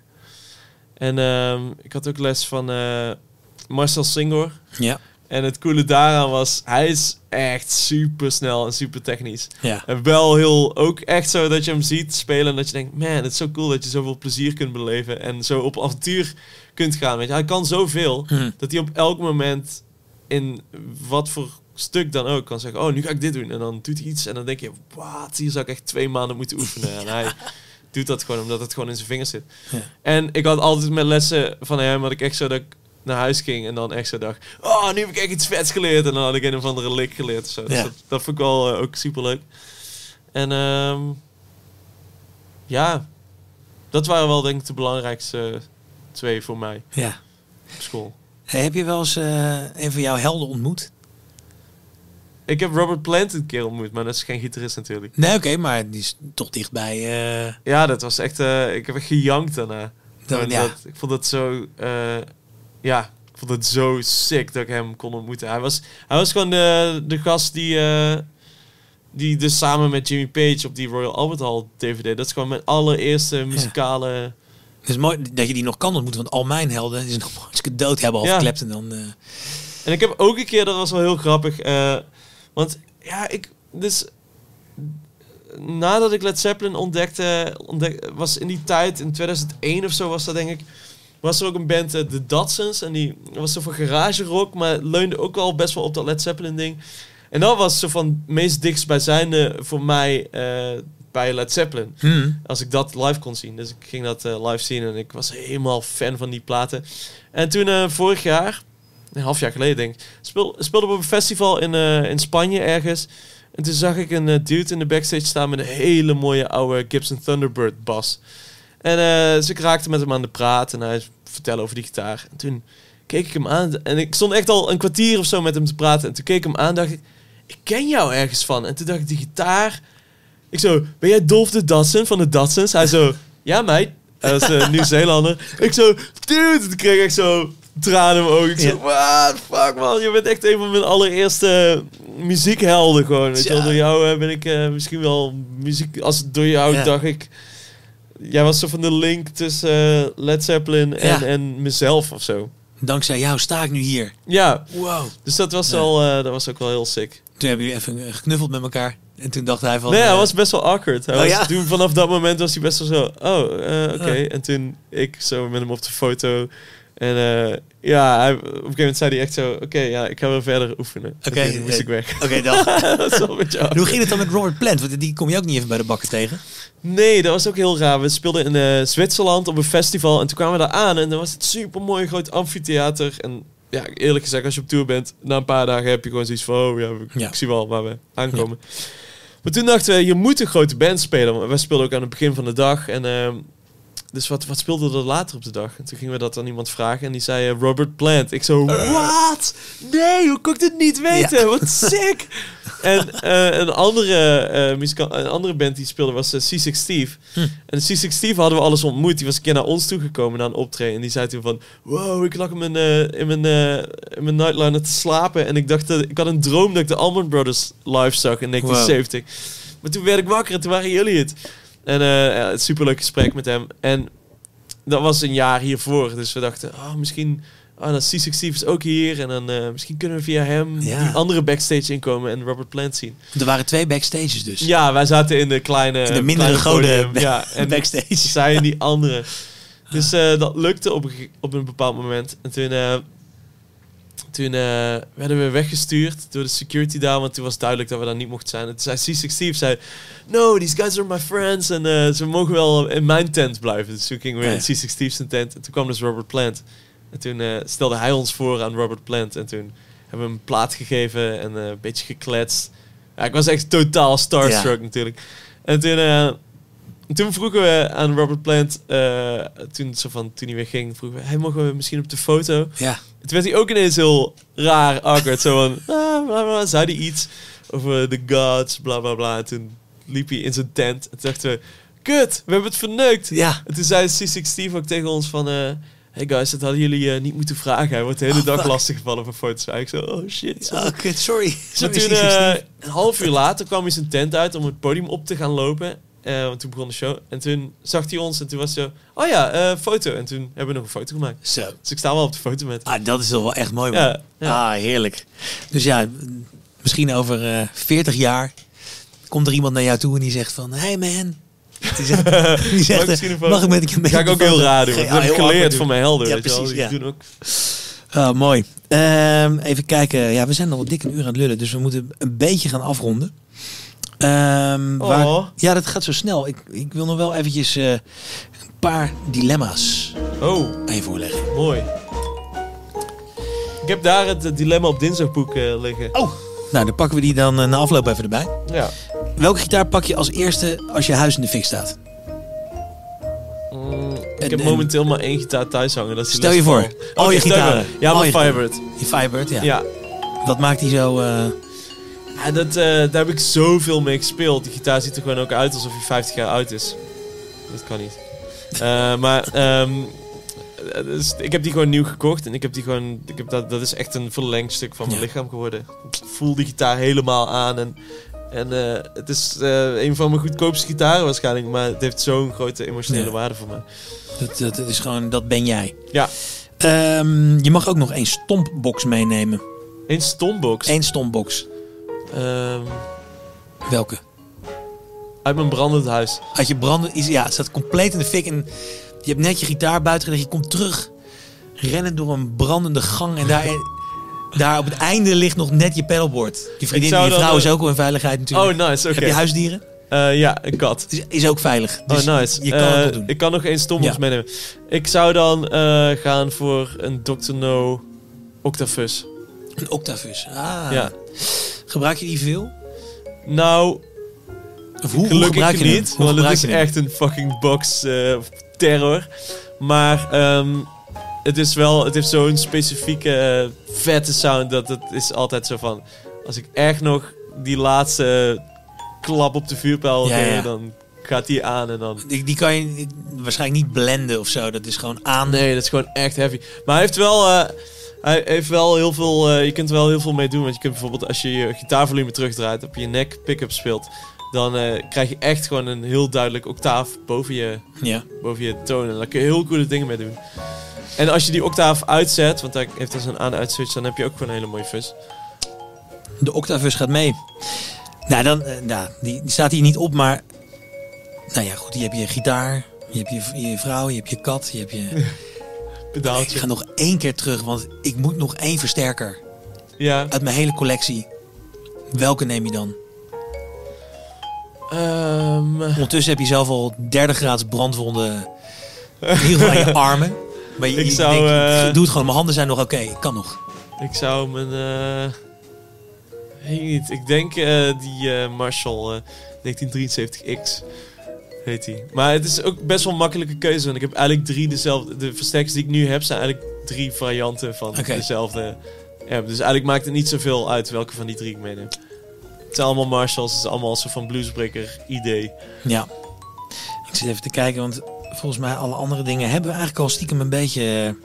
En ehm, ik had ook les van eh, Marcel Singor. Ja, En het coole daaraan was, hij is echt super snel en super technisch. ja. En wel heel, ook echt zo dat je hem ziet spelen en dat je denkt, man, het is zo cool dat je zoveel plezier kunt beleven en zo op avontuur kunt gaan. Weet je. Hij kan zoveel Hm. dat hij op elk moment in wat voor stuk dan ook kan zeggen, oh, nu ga ik dit doen. En dan doet hij iets en dan denk je, wat, hier zou ik echt twee maanden moeten oefenen. En hij doet dat gewoon omdat het gewoon in zijn vingers zit. Ja. En ik had altijd met lessen van hem, had ik echt zo dat ik naar huis ging en dan echt zo dacht, oh, nu heb ik echt iets vets geleerd. En dan had ik een of andere lik geleerd zo. Dus Ja. dat, dat vond ik wel eh, ook super leuk. En ehm, ja, dat waren wel denk ik de belangrijkste twee voor mij ja. op school. Hey, heb je wel eens eh, een van jouw helden ontmoet? Ik heb Robert Plant een keer ontmoet, maar dat is geen gitarist natuurlijk. Nee, oké, maar die is toch dichtbij. eh Ja, dat was echt... eh, ik heb echt gejankt daarna. dan, ja. dat- ik vond het zo... eh, ja, ik vond het zo sick dat ik hem kon ontmoeten. Hij was, hij was gewoon de, de gast die... die dus samen met Jimmy Page op die Royal Albert Hall DVD... Dat is gewoon mijn allereerste muzikale... Het is mooi dat je die nog kan ontmoeten, want al mijn helden die zijn nog hartstikke dood hebben al Ja. geklept en dan. En ik heb ook een keer, dat was wel heel grappig. Want ja, ik. Dus. Nadat ik Led Zeppelin ontdekte, ontdek, was in die tijd, in 2001 of zo was dat denk ik. Was er ook een band, eh, The Datsuns. En die was zo van garage rock, maar leunde ook wel best wel op dat Led Zeppelin ding. En dat was zo van het meest dichtstbijzijnde voor mij eh, bij Led Zeppelin hmm. als ik dat live kon zien. Dus ik ging dat eh, live zien en ik was helemaal fan van die platen. En toen eh, vorig jaar, een half jaar geleden denk ik, speel, speelde op een festival in, eh, in Spanje ergens. En toen zag ik een eh, dude in de backstage staan met een hele mooie oude Gibson Thunderbird bas. En eh, dus ik raakte met hem aan de praat en hij vertelde over die gitaar. En toen keek ik hem aan en ik stond echt al een kwartier of zo met hem te praten. En toen keek ik hem aan dacht ik, ik ken jou ergens van. En toen dacht ik, die gitaar... Ik zo, ben jij Dolph de Datsun van de Datsuns? Hij zo, ja meid. Hij was een Nieuw-Zeelander. Ik zo, dude. Toen kreeg ik zo tranen ogen. Ik zo, Ja. what fuck man. Je bent echt een van mijn allereerste muziekhelden gewoon. Weet je wel, door jou eh, ben ik eh, misschien wel muziek... Als door jou dacht ik... Jij was zo van de link tussen eh, Led Zeppelin en, en mezelf of zo. Dankzij jou sta ik nu hier. Ja, Wow. dus dat was, wel, eh, dat was ook wel heel sick. Toen hebben jullie even geknuffeld met elkaar. En toen dacht hij van. nee, hij was best wel awkward. Hij Oh, was, ja? toen, vanaf dat moment was hij best wel zo, oh, oké. En toen ik zo met hem op de foto. En eh, ja, hij, op een gegeven moment zei hij echt zo, oké, ja, ik ga weer verder oefenen. Oké, En toen moest eh, ik weg. Oké, dan. dat is wel een beetje awkward. Hoe ging het dan met Robert Plant? Want die kom je ook niet even bij de bakken tegen. Nee, dat was ook heel raar. We speelden in eh, Zwitserland op een festival. En toen kwamen we daar aan. En dan was het super mooi groot amfitheater. En ja, eerlijk gezegd, als je op tour bent, na een paar dagen heb je gewoon zoiets van, oh ja, ik, Ja. zie wel waar we aankomen. Maar toen dachten we, je moet een grote band spelen. Want wij speelden ook aan het begin van de dag. En ehm, dus wat, wat speelde er later op de dag? En toen gingen we dat aan iemand vragen. En die zei eh, Robert Plant. Ik zo, wat? Nee, hoe kon ik dit niet weten? Ja. Wat sick! en eh, een, andere, een andere band die speelde was eh, C6 Steve. Hm. En C6 Steve hadden we alles ontmoet. Die was een keer naar ons toegekomen na een optreden. En die zei toen van... Wow, ik lag in mijn, in mijn, in mijn nightliner te slapen. En ik dacht... Dat, ik had een droom dat ik de Allman Brothers live zag in 1970. Maar toen werd ik wakker en toen waren jullie het. En eh het superleuk gesprek met hem. En dat was een jaar hiervoor. Dus we dachten, oh, misschien... Oh, dan C6 Steve is ook hier. En dan eh, misschien kunnen we via hem Ja. die andere backstage inkomen en Robert Plant zien. Er waren twee backstages dus. Ja, wij zaten in de kleine... In de mindere goden podium. Ja, en backstage. zij in die andere. Dus eh, dat lukte op op een bepaald moment. En toen, toen eh, werden we weggestuurd door de security daar, want toen was duidelijk dat we daar niet mochten zijn. En toen zei C6 Steve, zei, no, these guys are my friends en eh, ze mogen wel in mijn tent blijven. Dus toen gingen we in C6 Steve's tent en toen kwam dus Robert Plant. En toen eh, stelde hij ons voor aan Robert Plant en toen hebben we hem een plaat gegeven en een beetje gekletst. Ja, ik was echt totaal starstruck Ja. natuurlijk. En toen, toen vroegen we aan Robert Plant, eh, toen, zo van, toen hij weer ging, vroegen we, hey, mogen we misschien op de foto? Ja. Toen werd hij ook ineens heel raar, awkward. zo van, ah, bla, bla, zei hij iets over de gods, bla bla bla. En toen liep hij in zijn tent. En toen dachten we, kut, we hebben het verneukt. Ja. En toen zei C6 Steve ook tegen ons van, eh, hey guys, dat hadden jullie eh, niet moeten vragen. Hij wordt de hele Oh, dag fuck. lastiggevallen voor foto's. Ik zo, oh shit. sorry. Oh, kut, sorry. Sorry toen, C6 Steve. een half uur later kwam hij zijn tent uit om het podium op te gaan lopen. Eh, want toen begon de show. En toen zag hij ons en toen was hij zo... Oh ja, eh, foto. En toen hebben we nog een foto gemaakt. Zo. Dus ik sta wel op de foto met. Ah, dat is toch wel echt mooi, man. Ja, ja. Ah, heerlijk. Dus ja, misschien over eh 40 jaar komt er iemand naar jou toe en die zegt van... Hey man. Die zegt, die zegt ik een mag ik met Dat ga ik ook heel raar doen. Dat ah, heb ik heel geleerd van mijn helden. Ja, precies, ja. doen ook... Oh, mooi. Ehm, even kijken. Ja, we zijn al dik een uur aan het lullen, dus we moeten een beetje gaan afronden. Ehm, waar- Oh. ja, dat gaat zo snel. Ik, ik wil nog wel eventjes eh, een paar dilemma's Oh, aan je voorleggen. mooi. Ik heb daar het dilemma op dinsdagboek eh, liggen. Oh, nou dan pakken we die dan eh, na afloop even erbij. Ja. Welke gitaar pak je als eerste als je huis in de fik staat? Mm, ik En- heb en- momenteel maar één gitaar thuis hangen. Dat is Stel je voor. Paul. Al je Oké, stel gitaren. Ja, mijn je Firebird. Die Firebird, ja. Ja. Wat maakt die zo... Ja, dat, eh, daar heb ik zoveel mee gespeeld. Die gitaar ziet er gewoon ook uit alsof hij 50 jaar oud is. Dat kan niet. Eh, maar ehm, eh, dus ik heb die gewoon nieuw gekocht. En ik heb die gewoon. Ik heb dat, dat is echt een verlengstuk van mijn Ja. lichaam geworden. Ik voel die gitaar helemaal aan. En, en eh, het is een van mijn goedkoopste gitaren waarschijnlijk. Maar het heeft zo'n grote emotionele Ja. waarde voor mij. dat, dat, dat is gewoon... Dat ben jij. Ja. Ehm, je mag ook nog één stompbox meenemen. Eén stombox. Eén stompbox. Ehm, Welke? uit mijn brandend huis. Had je branden... is- Ja, het staat compleet in de fik. En je hebt net je gitaar buiten gelegd. Je komt terug. Rennen door een brandende gang. En daar, daar op het einde ligt nog net je pedalboard. Je vriendin, zou je vrouw eh, is ook al in veiligheid natuurlijk. Oh, nice. Oké. Heb je huisdieren? Eh, ja, een kat. Is, is ook veilig. Dus oh, nice. Je kan Eh, het nog doen. Ik kan nog één Ja. meenemen. Ik zou dan eh, gaan voor een Dr. No Octafus. Een Octavus. Ah. Ja. Gebruik je die veel? Nou, Of hoe, hoe gelukkig gebruik je niet. Hoe Want het is echt een fucking box eh, terror. Maar ehm, het is wel... Het heeft zo'n specifieke eh, vette sound dat het is altijd zo van... Als ik echt nog die laatste klap op de vuurpijl Ja, dan gaat die aan en dan... Die, die kan je waarschijnlijk niet blenden of zo. Dat is gewoon aan. Nee, dat is gewoon echt heavy. Maar hij heeft wel, eh, hij heeft wel heel veel. eh, je kunt er wel heel veel mee doen. Want je kunt bijvoorbeeld als je je gitaarvolume terugdraait op je nek pick-up speelt, dan eh, krijg je echt gewoon een heel duidelijk octaaf boven je, Ja. boven je toon. En daar kun je heel coole dingen mee doen. En als je die octaaf uitzet, want hij heeft dus een aan-uit switch, dan heb je ook gewoon een hele mooie fuzz. De Octavus gaat mee. Nou, dan, eh, nou die, die staat hier niet op, maar... Nou ja, goed. Je hebt je gitaar. Je hebt je, je vrouw. Je hebt je kat. Je hebt je... Ik Pedaaltje. ga nog één keer terug, want ik moet nog één versterker. Ja. Uit mijn hele collectie. Welke neem je dan? Ehm, Ondertussen heb je zelf al derde graads brandwonden. Geval aan je armen. Maar je, Ik zou, denkt, eh, ik doe het gewoon. Mijn handen zijn nog oké. Ik kan nog. ik zou mijn. eh weet ik niet. Ik denk eh, die Marshall eh, 1973X. Heet die. Maar het is ook best wel een makkelijke keuze. Want ik heb eigenlijk drie dezelfde. De versterkers die ik nu heb zijn eigenlijk drie varianten van dezelfde. Ja, dus eigenlijk maakt het niet zoveel uit welke van die drie ik meeneem. Het zijn allemaal Marshalls. Het is allemaal een soort van bluesbreaker idee. Ja. Ik zit even te kijken, want volgens mij alle andere dingen hebben we eigenlijk al stiekem een beetje,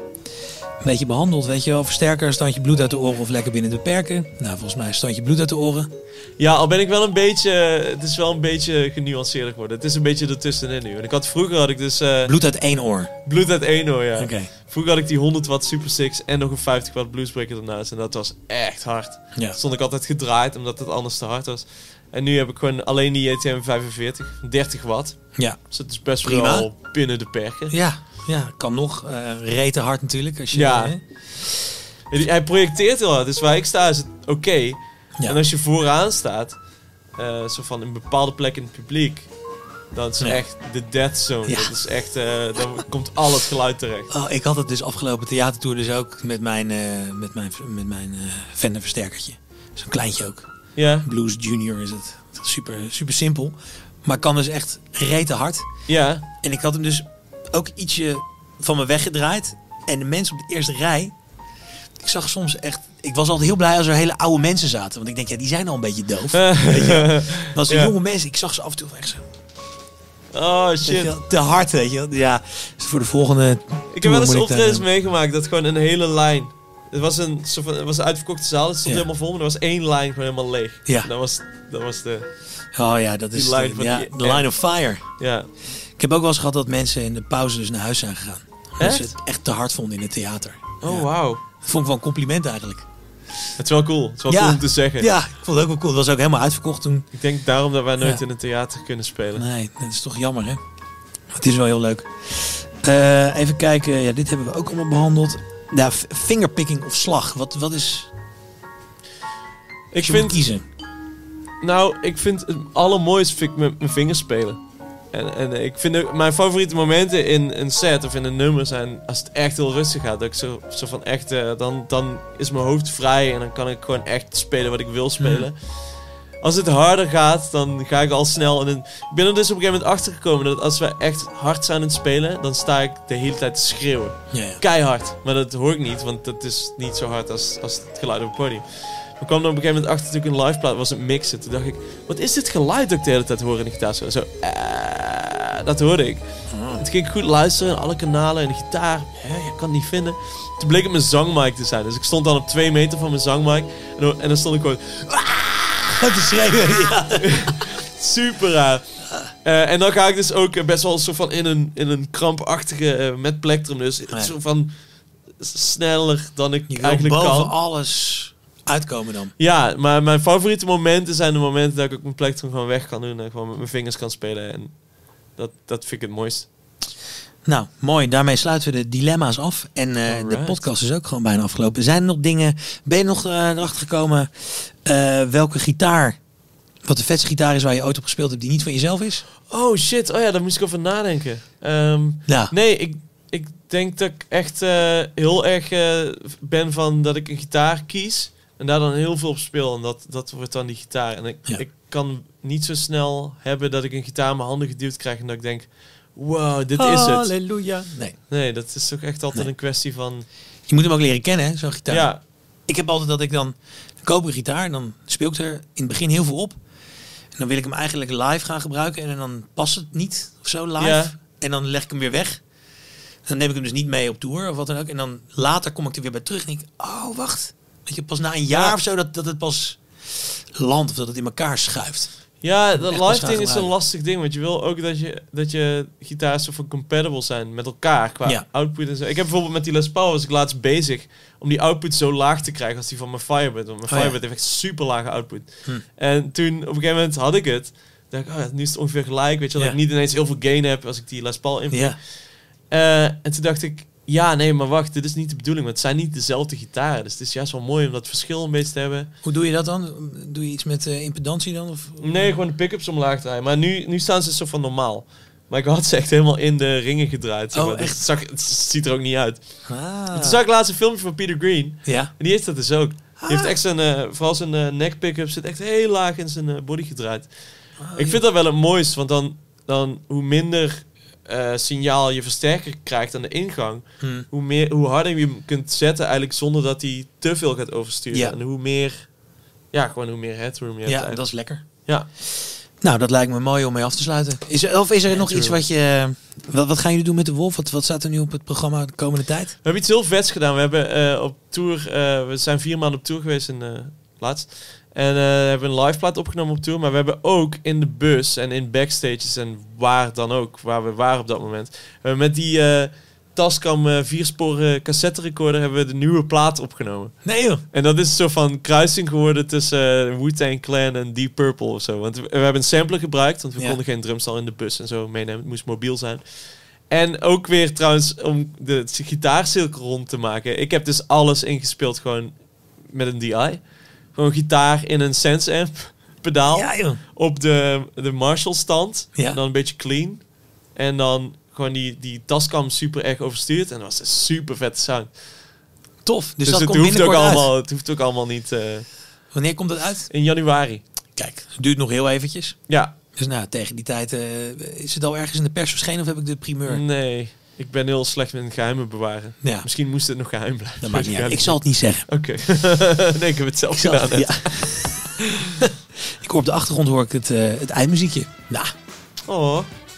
een beetje behandeld, weet je wel. Versterker, standje bloed uit de oren of lekker binnen de perken. Nou, volgens mij standje bloed uit de oren. Ja, al ben ik wel een beetje... Het is wel een beetje genuanceerder geworden. Het is een beetje ertussenin nu. En ik had, vroeger had ik dus eh, Bloed uit één oor. bloed uit één oor, ja. Oké. Vroeger had ik die 100 watt Super Six en nog een 50 watt Bluesbreaker ernaast. En dat was echt hard. Ja. Stond ik altijd gedraaid, omdat het anders te hard was. En nu heb ik gewoon alleen die JTM 45, 30 watt. Ja. Dus het is best Prima. wel binnen de perken. Ja, ja, kan nog. eh reten hard natuurlijk. Als je, Ja. hè? Hij projecteert heel hard, dus waar ik sta is het oké. Ja. En als je vooraan staat, eh, zo van een bepaalde plek in het publiek, dan is Ja. echt de death zone. Ja. Dat is echt, eh, dan komt al het geluid terecht. Oh, ik had het dus afgelopen theatertour dus ook met mijn, eh met mijn, met mijn eh Fender versterkertje. Zo'n kleintje ook. Ja, Blues Junior is het. Super, super simpel. Maar kan dus echt reten hard. ja, En ik had hem dus ook ietsje van me weggedraaid. En de mensen op de eerste rij. Ik zag soms echt. Ik was altijd heel blij als er hele oude mensen zaten. Want ik denk, ja, die zijn al een beetje doof. weet je. Maar Ja. jonge mensen, ik zag ze af en toe echt zo. oh shit. wel, te hard, weet je. Ja, voor de volgende. Ik heb wel eens optredens meegemaakt dat gewoon een hele lijn. Het was een, soort van, het was een uitverkochte zaal, het stond Ja. helemaal vol, maar er was één lijn gewoon helemaal leeg. Ja. Dat was, dat was de, Oh ja, dat is de, ja, die- de line of fire. ja. Ik heb ook wel eens gehad dat mensen in de pauze dus naar huis zijn gegaan. Omdat ze het echt te hard vonden in het theater. Oh, Ja. wauw. Dat vond ik wel een compliment eigenlijk. Het is wel cool. Het is wel Ja. cool om te zeggen. Ja, ik vond het ook wel cool. Het was ook helemaal uitverkocht toen. Ik denk daarom dat wij nooit Ja. in een theater kunnen spelen. Nee, dat is toch jammer, hè? Het is wel heel leuk. Eh, even kijken. Ja, dit hebben we ook allemaal behandeld. Ja, fingerpicking of slag. Wat, wat is... Ik vind, kiezen. nou, ik vind het allermooiste vind ik met mijn vingers spelen. En, en ik vind ook, mijn favoriete momenten in een set of in een nummer zijn als het echt heel rustig gaat. Dat ik zo, zo van echt, eh, dan, dan is mijn hoofd vrij en dan kan ik gewoon echt spelen wat ik wil spelen. Als het harder gaat, dan ga ik al snel. En ik ben er dus op een gegeven moment achter gekomen dat als we echt hard zijn aan het spelen, dan sta ik de hele tijd te schreeuwen. Keihard. Maar dat hoor ik niet, want dat is niet zo hard als, als het geluid op het podium. We kwamen er op een gegeven moment achter toen ik een live plaat was het mixen. Toen dacht ik, wat is dit geluid dat ik de hele tijd hoor in de gitaar? Zo, eh, dat hoorde ik. En toen ging ik goed luisteren, alle kanalen en de gitaar. Je kan het niet vinden. Toen bleek het mijn zangmic te zijn. Dus ik stond dan op twee meter van mijn zangmic. En, dan- en dan stond ik gewoon te schreeuwen. Ja. super raar. Eh, en dan ga ik dus ook best wel zo van in een, in een krampachtige eh, met plektrum. Dus zo van sneller dan ik Je eigenlijk boven kan. alles uitkomen dan. Ja, maar mijn favoriete momenten zijn de momenten dat ik ook mijn plektrum gewoon weg kan doen en gewoon met mijn vingers kan spelen. En dat, dat vind ik het mooist. Nou, mooi. Daarmee sluiten we de dilemma's af. En eh, de podcast is ook gewoon bijna afgelopen. Zijn er nog dingen... Ben je nog eh, erachter gekomen eh, welke gitaar... Wat de vetste gitaar is waar je ooit op gespeeld hebt die niet van jezelf is? Oh shit, oh ja, daar moest ik over nadenken. Ehm, Ja. nee, ik, ik denk dat ik echt eh, heel erg eh, ben van dat ik een gitaar kies en daar dan heel veel op speel. En dat, dat wordt dan die gitaar. En ik, Ja. ik kan niet zo snel hebben dat ik een gitaar in mijn handen geduwd krijg en dat ik denk, wow, dit is het. Halleluja. Nee. Nee, dat is toch echt altijd Nee. een kwestie van... Je moet hem ook leren kennen, hè, zo'n gitaar. Ja, Ik heb altijd dat ik dan ik koop een gitaar en dan speel ik er in het begin heel veel op. En dan wil ik hem eigenlijk live gaan gebruiken en dan past het niet of zo live. Ja. En dan leg ik hem weer weg. Dan neem ik hem dus niet mee op tour of wat dan ook. En dan later kom ik er weer bij terug en denk ik, oh wacht. Weet je, pas na een jaar Ja. of zo dat, dat het pas landt of dat het in elkaar schuift. Ja, dat pas live ding is een lastig ding. Want je wil ook dat je, dat je gitaars zo van compatible zijn met elkaar qua Ja. output en zo. Ik heb bijvoorbeeld met die Les Paul was ik laatst bezig om die output zo laag te krijgen als die van mijn Firebird. Want mijn Oh ja. Firebird heeft echt super lage output. Hm. En toen op een gegeven moment had ik het. dacht ik, oh, nu is het ongeveer gelijk. Weet je Ja. dat ik niet ineens heel veel gain heb als ik die Les Paul in. Ja. Eh, en toen dacht ik, ja, nee, maar wacht, dit is niet de bedoeling. Want het zijn niet dezelfde gitaren. Dus het is juist wel mooi om dat verschil een beetje te hebben. Hoe doe je dat dan? Doe je iets met eh, impedantie dan? Of? Nee, gewoon de pick-ups omlaag draaien. Maar nu, nu staan ze zo van normaal. Maar ik had ze echt helemaal in de ringen gedraaid. zeg Oh, maar. Dus echt? Het, zag, het ziet er ook niet uit. Ah. Toen zag ik laatst een filmpje van Peter Green. Ja. En die heeft dat dus ook. Die Ah. heeft echt zijn, eh, vooral zijn eh neck pick-up zit echt heel laag in zijn body gedraaid. Ah, ik ja. vind dat wel het mooist. Want dan, dan hoe minder eh, signaal je versterker krijgt aan de ingang. Hm. Hoe, meer, hoe harder je hem kunt zetten eigenlijk zonder dat hij te veel gaat oversturen. Ja. En hoe meer... Ja, gewoon hoe meer headroom je hebt Ja, eigenlijk. dat is lekker. Ja. Nou, dat lijkt me mooi om mee af te sluiten. Is er, of is er nog iets wat je... Wat, wat gaan jullie doen met de Wolf? Wat, wat staat er nu op het programma de komende tijd? We hebben iets heel vets gedaan. We hebben eh, op tour, eh, we zijn vier maanden op tour geweest in laatst. En uh, hebben een live plaat opgenomen op tour. Maar we hebben ook in de bus en in backstages en waar dan ook, waar we waren op dat moment. Hebben met die eh, Tascam uh, viersporen cassette recorder hebben we de nieuwe plaat opgenomen. Nee joh. En dat is een soort van kruising geworden tussen uh, Wu-Tang Clan en Deep Purple of zo. Want we, we hebben een sampler gebruikt, want we Ja. konden geen drumstal in de bus en zo meenemen. Het moest mobiel zijn. En ook weer trouwens om de gitaarcirkel rond te maken. Ik heb dus alles ingespeeld gewoon met een DI. Gewoon gitaar in een Sense amp pedaal Ja joh. op de, de Marshall stand. Ja. En dan een beetje clean. En dan gewoon die, die Tascam super erg overstuurd. En dat was een super vette sound. Tof. Dus, Dus, dat het, komt hoeft ook uit. allemaal, het hoeft ook allemaal niet eh, Wanneer komt het uit? in januari. Kijk, het duurt nog heel eventjes. Ja, Dus nou, tegen die tijd eh, is het al ergens in de pers verschenen of heb ik de primeur? nee. Ik ben heel slecht met geheimen bewaren. Ja. Misschien moest het nog geheim blijven. Dat maakt niet uit. Ik zal het niet zeggen. Oké. nee, ik heb het zelf Ik, gedaan. ja. ik hoor op de achtergrond hoor ik het, eh, het eindmuziekje. Nou, Oh,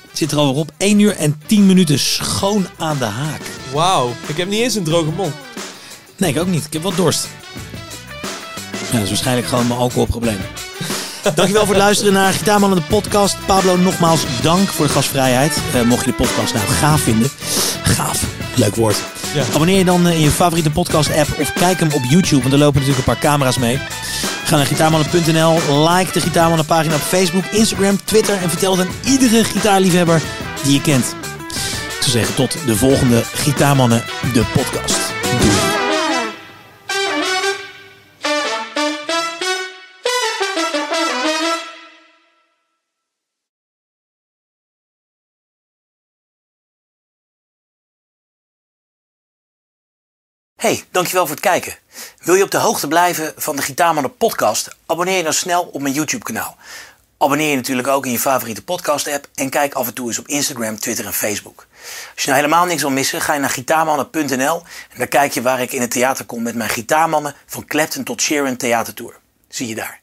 het zit er alweer op. 1 uur en 10 minuten schoon aan de haak. wauw. Ik heb niet eens een droge mond. Nee, ik ook niet. Ik heb wat dorst. Ja, dat is waarschijnlijk gewoon mijn alcoholprobleem. Dankjewel voor het luisteren naar Gitaarmannen de podcast. Pablo, nogmaals dank voor de gastvrijheid. Eh, mocht je de podcast nou gaaf vinden. Gaaf, leuk woord. Ja. Abonneer je dan eh, in je favoriete podcast app of kijk hem op YouTube. Want er lopen natuurlijk een paar camera's mee. Ga naar gitaarmannen.nl. Like de Gitaarmannen pagina op Facebook, Instagram, Twitter. En vertel het aan iedere gitaarliefhebber die je kent. Ik zou zeggen tot de volgende Gitaarmannen de podcast. Hey, dankjewel voor het kijken. Wil je op de hoogte blijven van de Gitaarmannen podcast? Abonneer je dan snel op mijn YouTube kanaal. Abonneer je natuurlijk ook in je favoriete podcast app en kijk af en toe eens op Instagram, Twitter en Facebook. Als je nou helemaal niks wil missen, ga je naar gitaarmannen.nl en dan kijk je waar ik in het theater kom met mijn gitaarmannen van Clapton tot Sharon Theatertour. Zie je daar.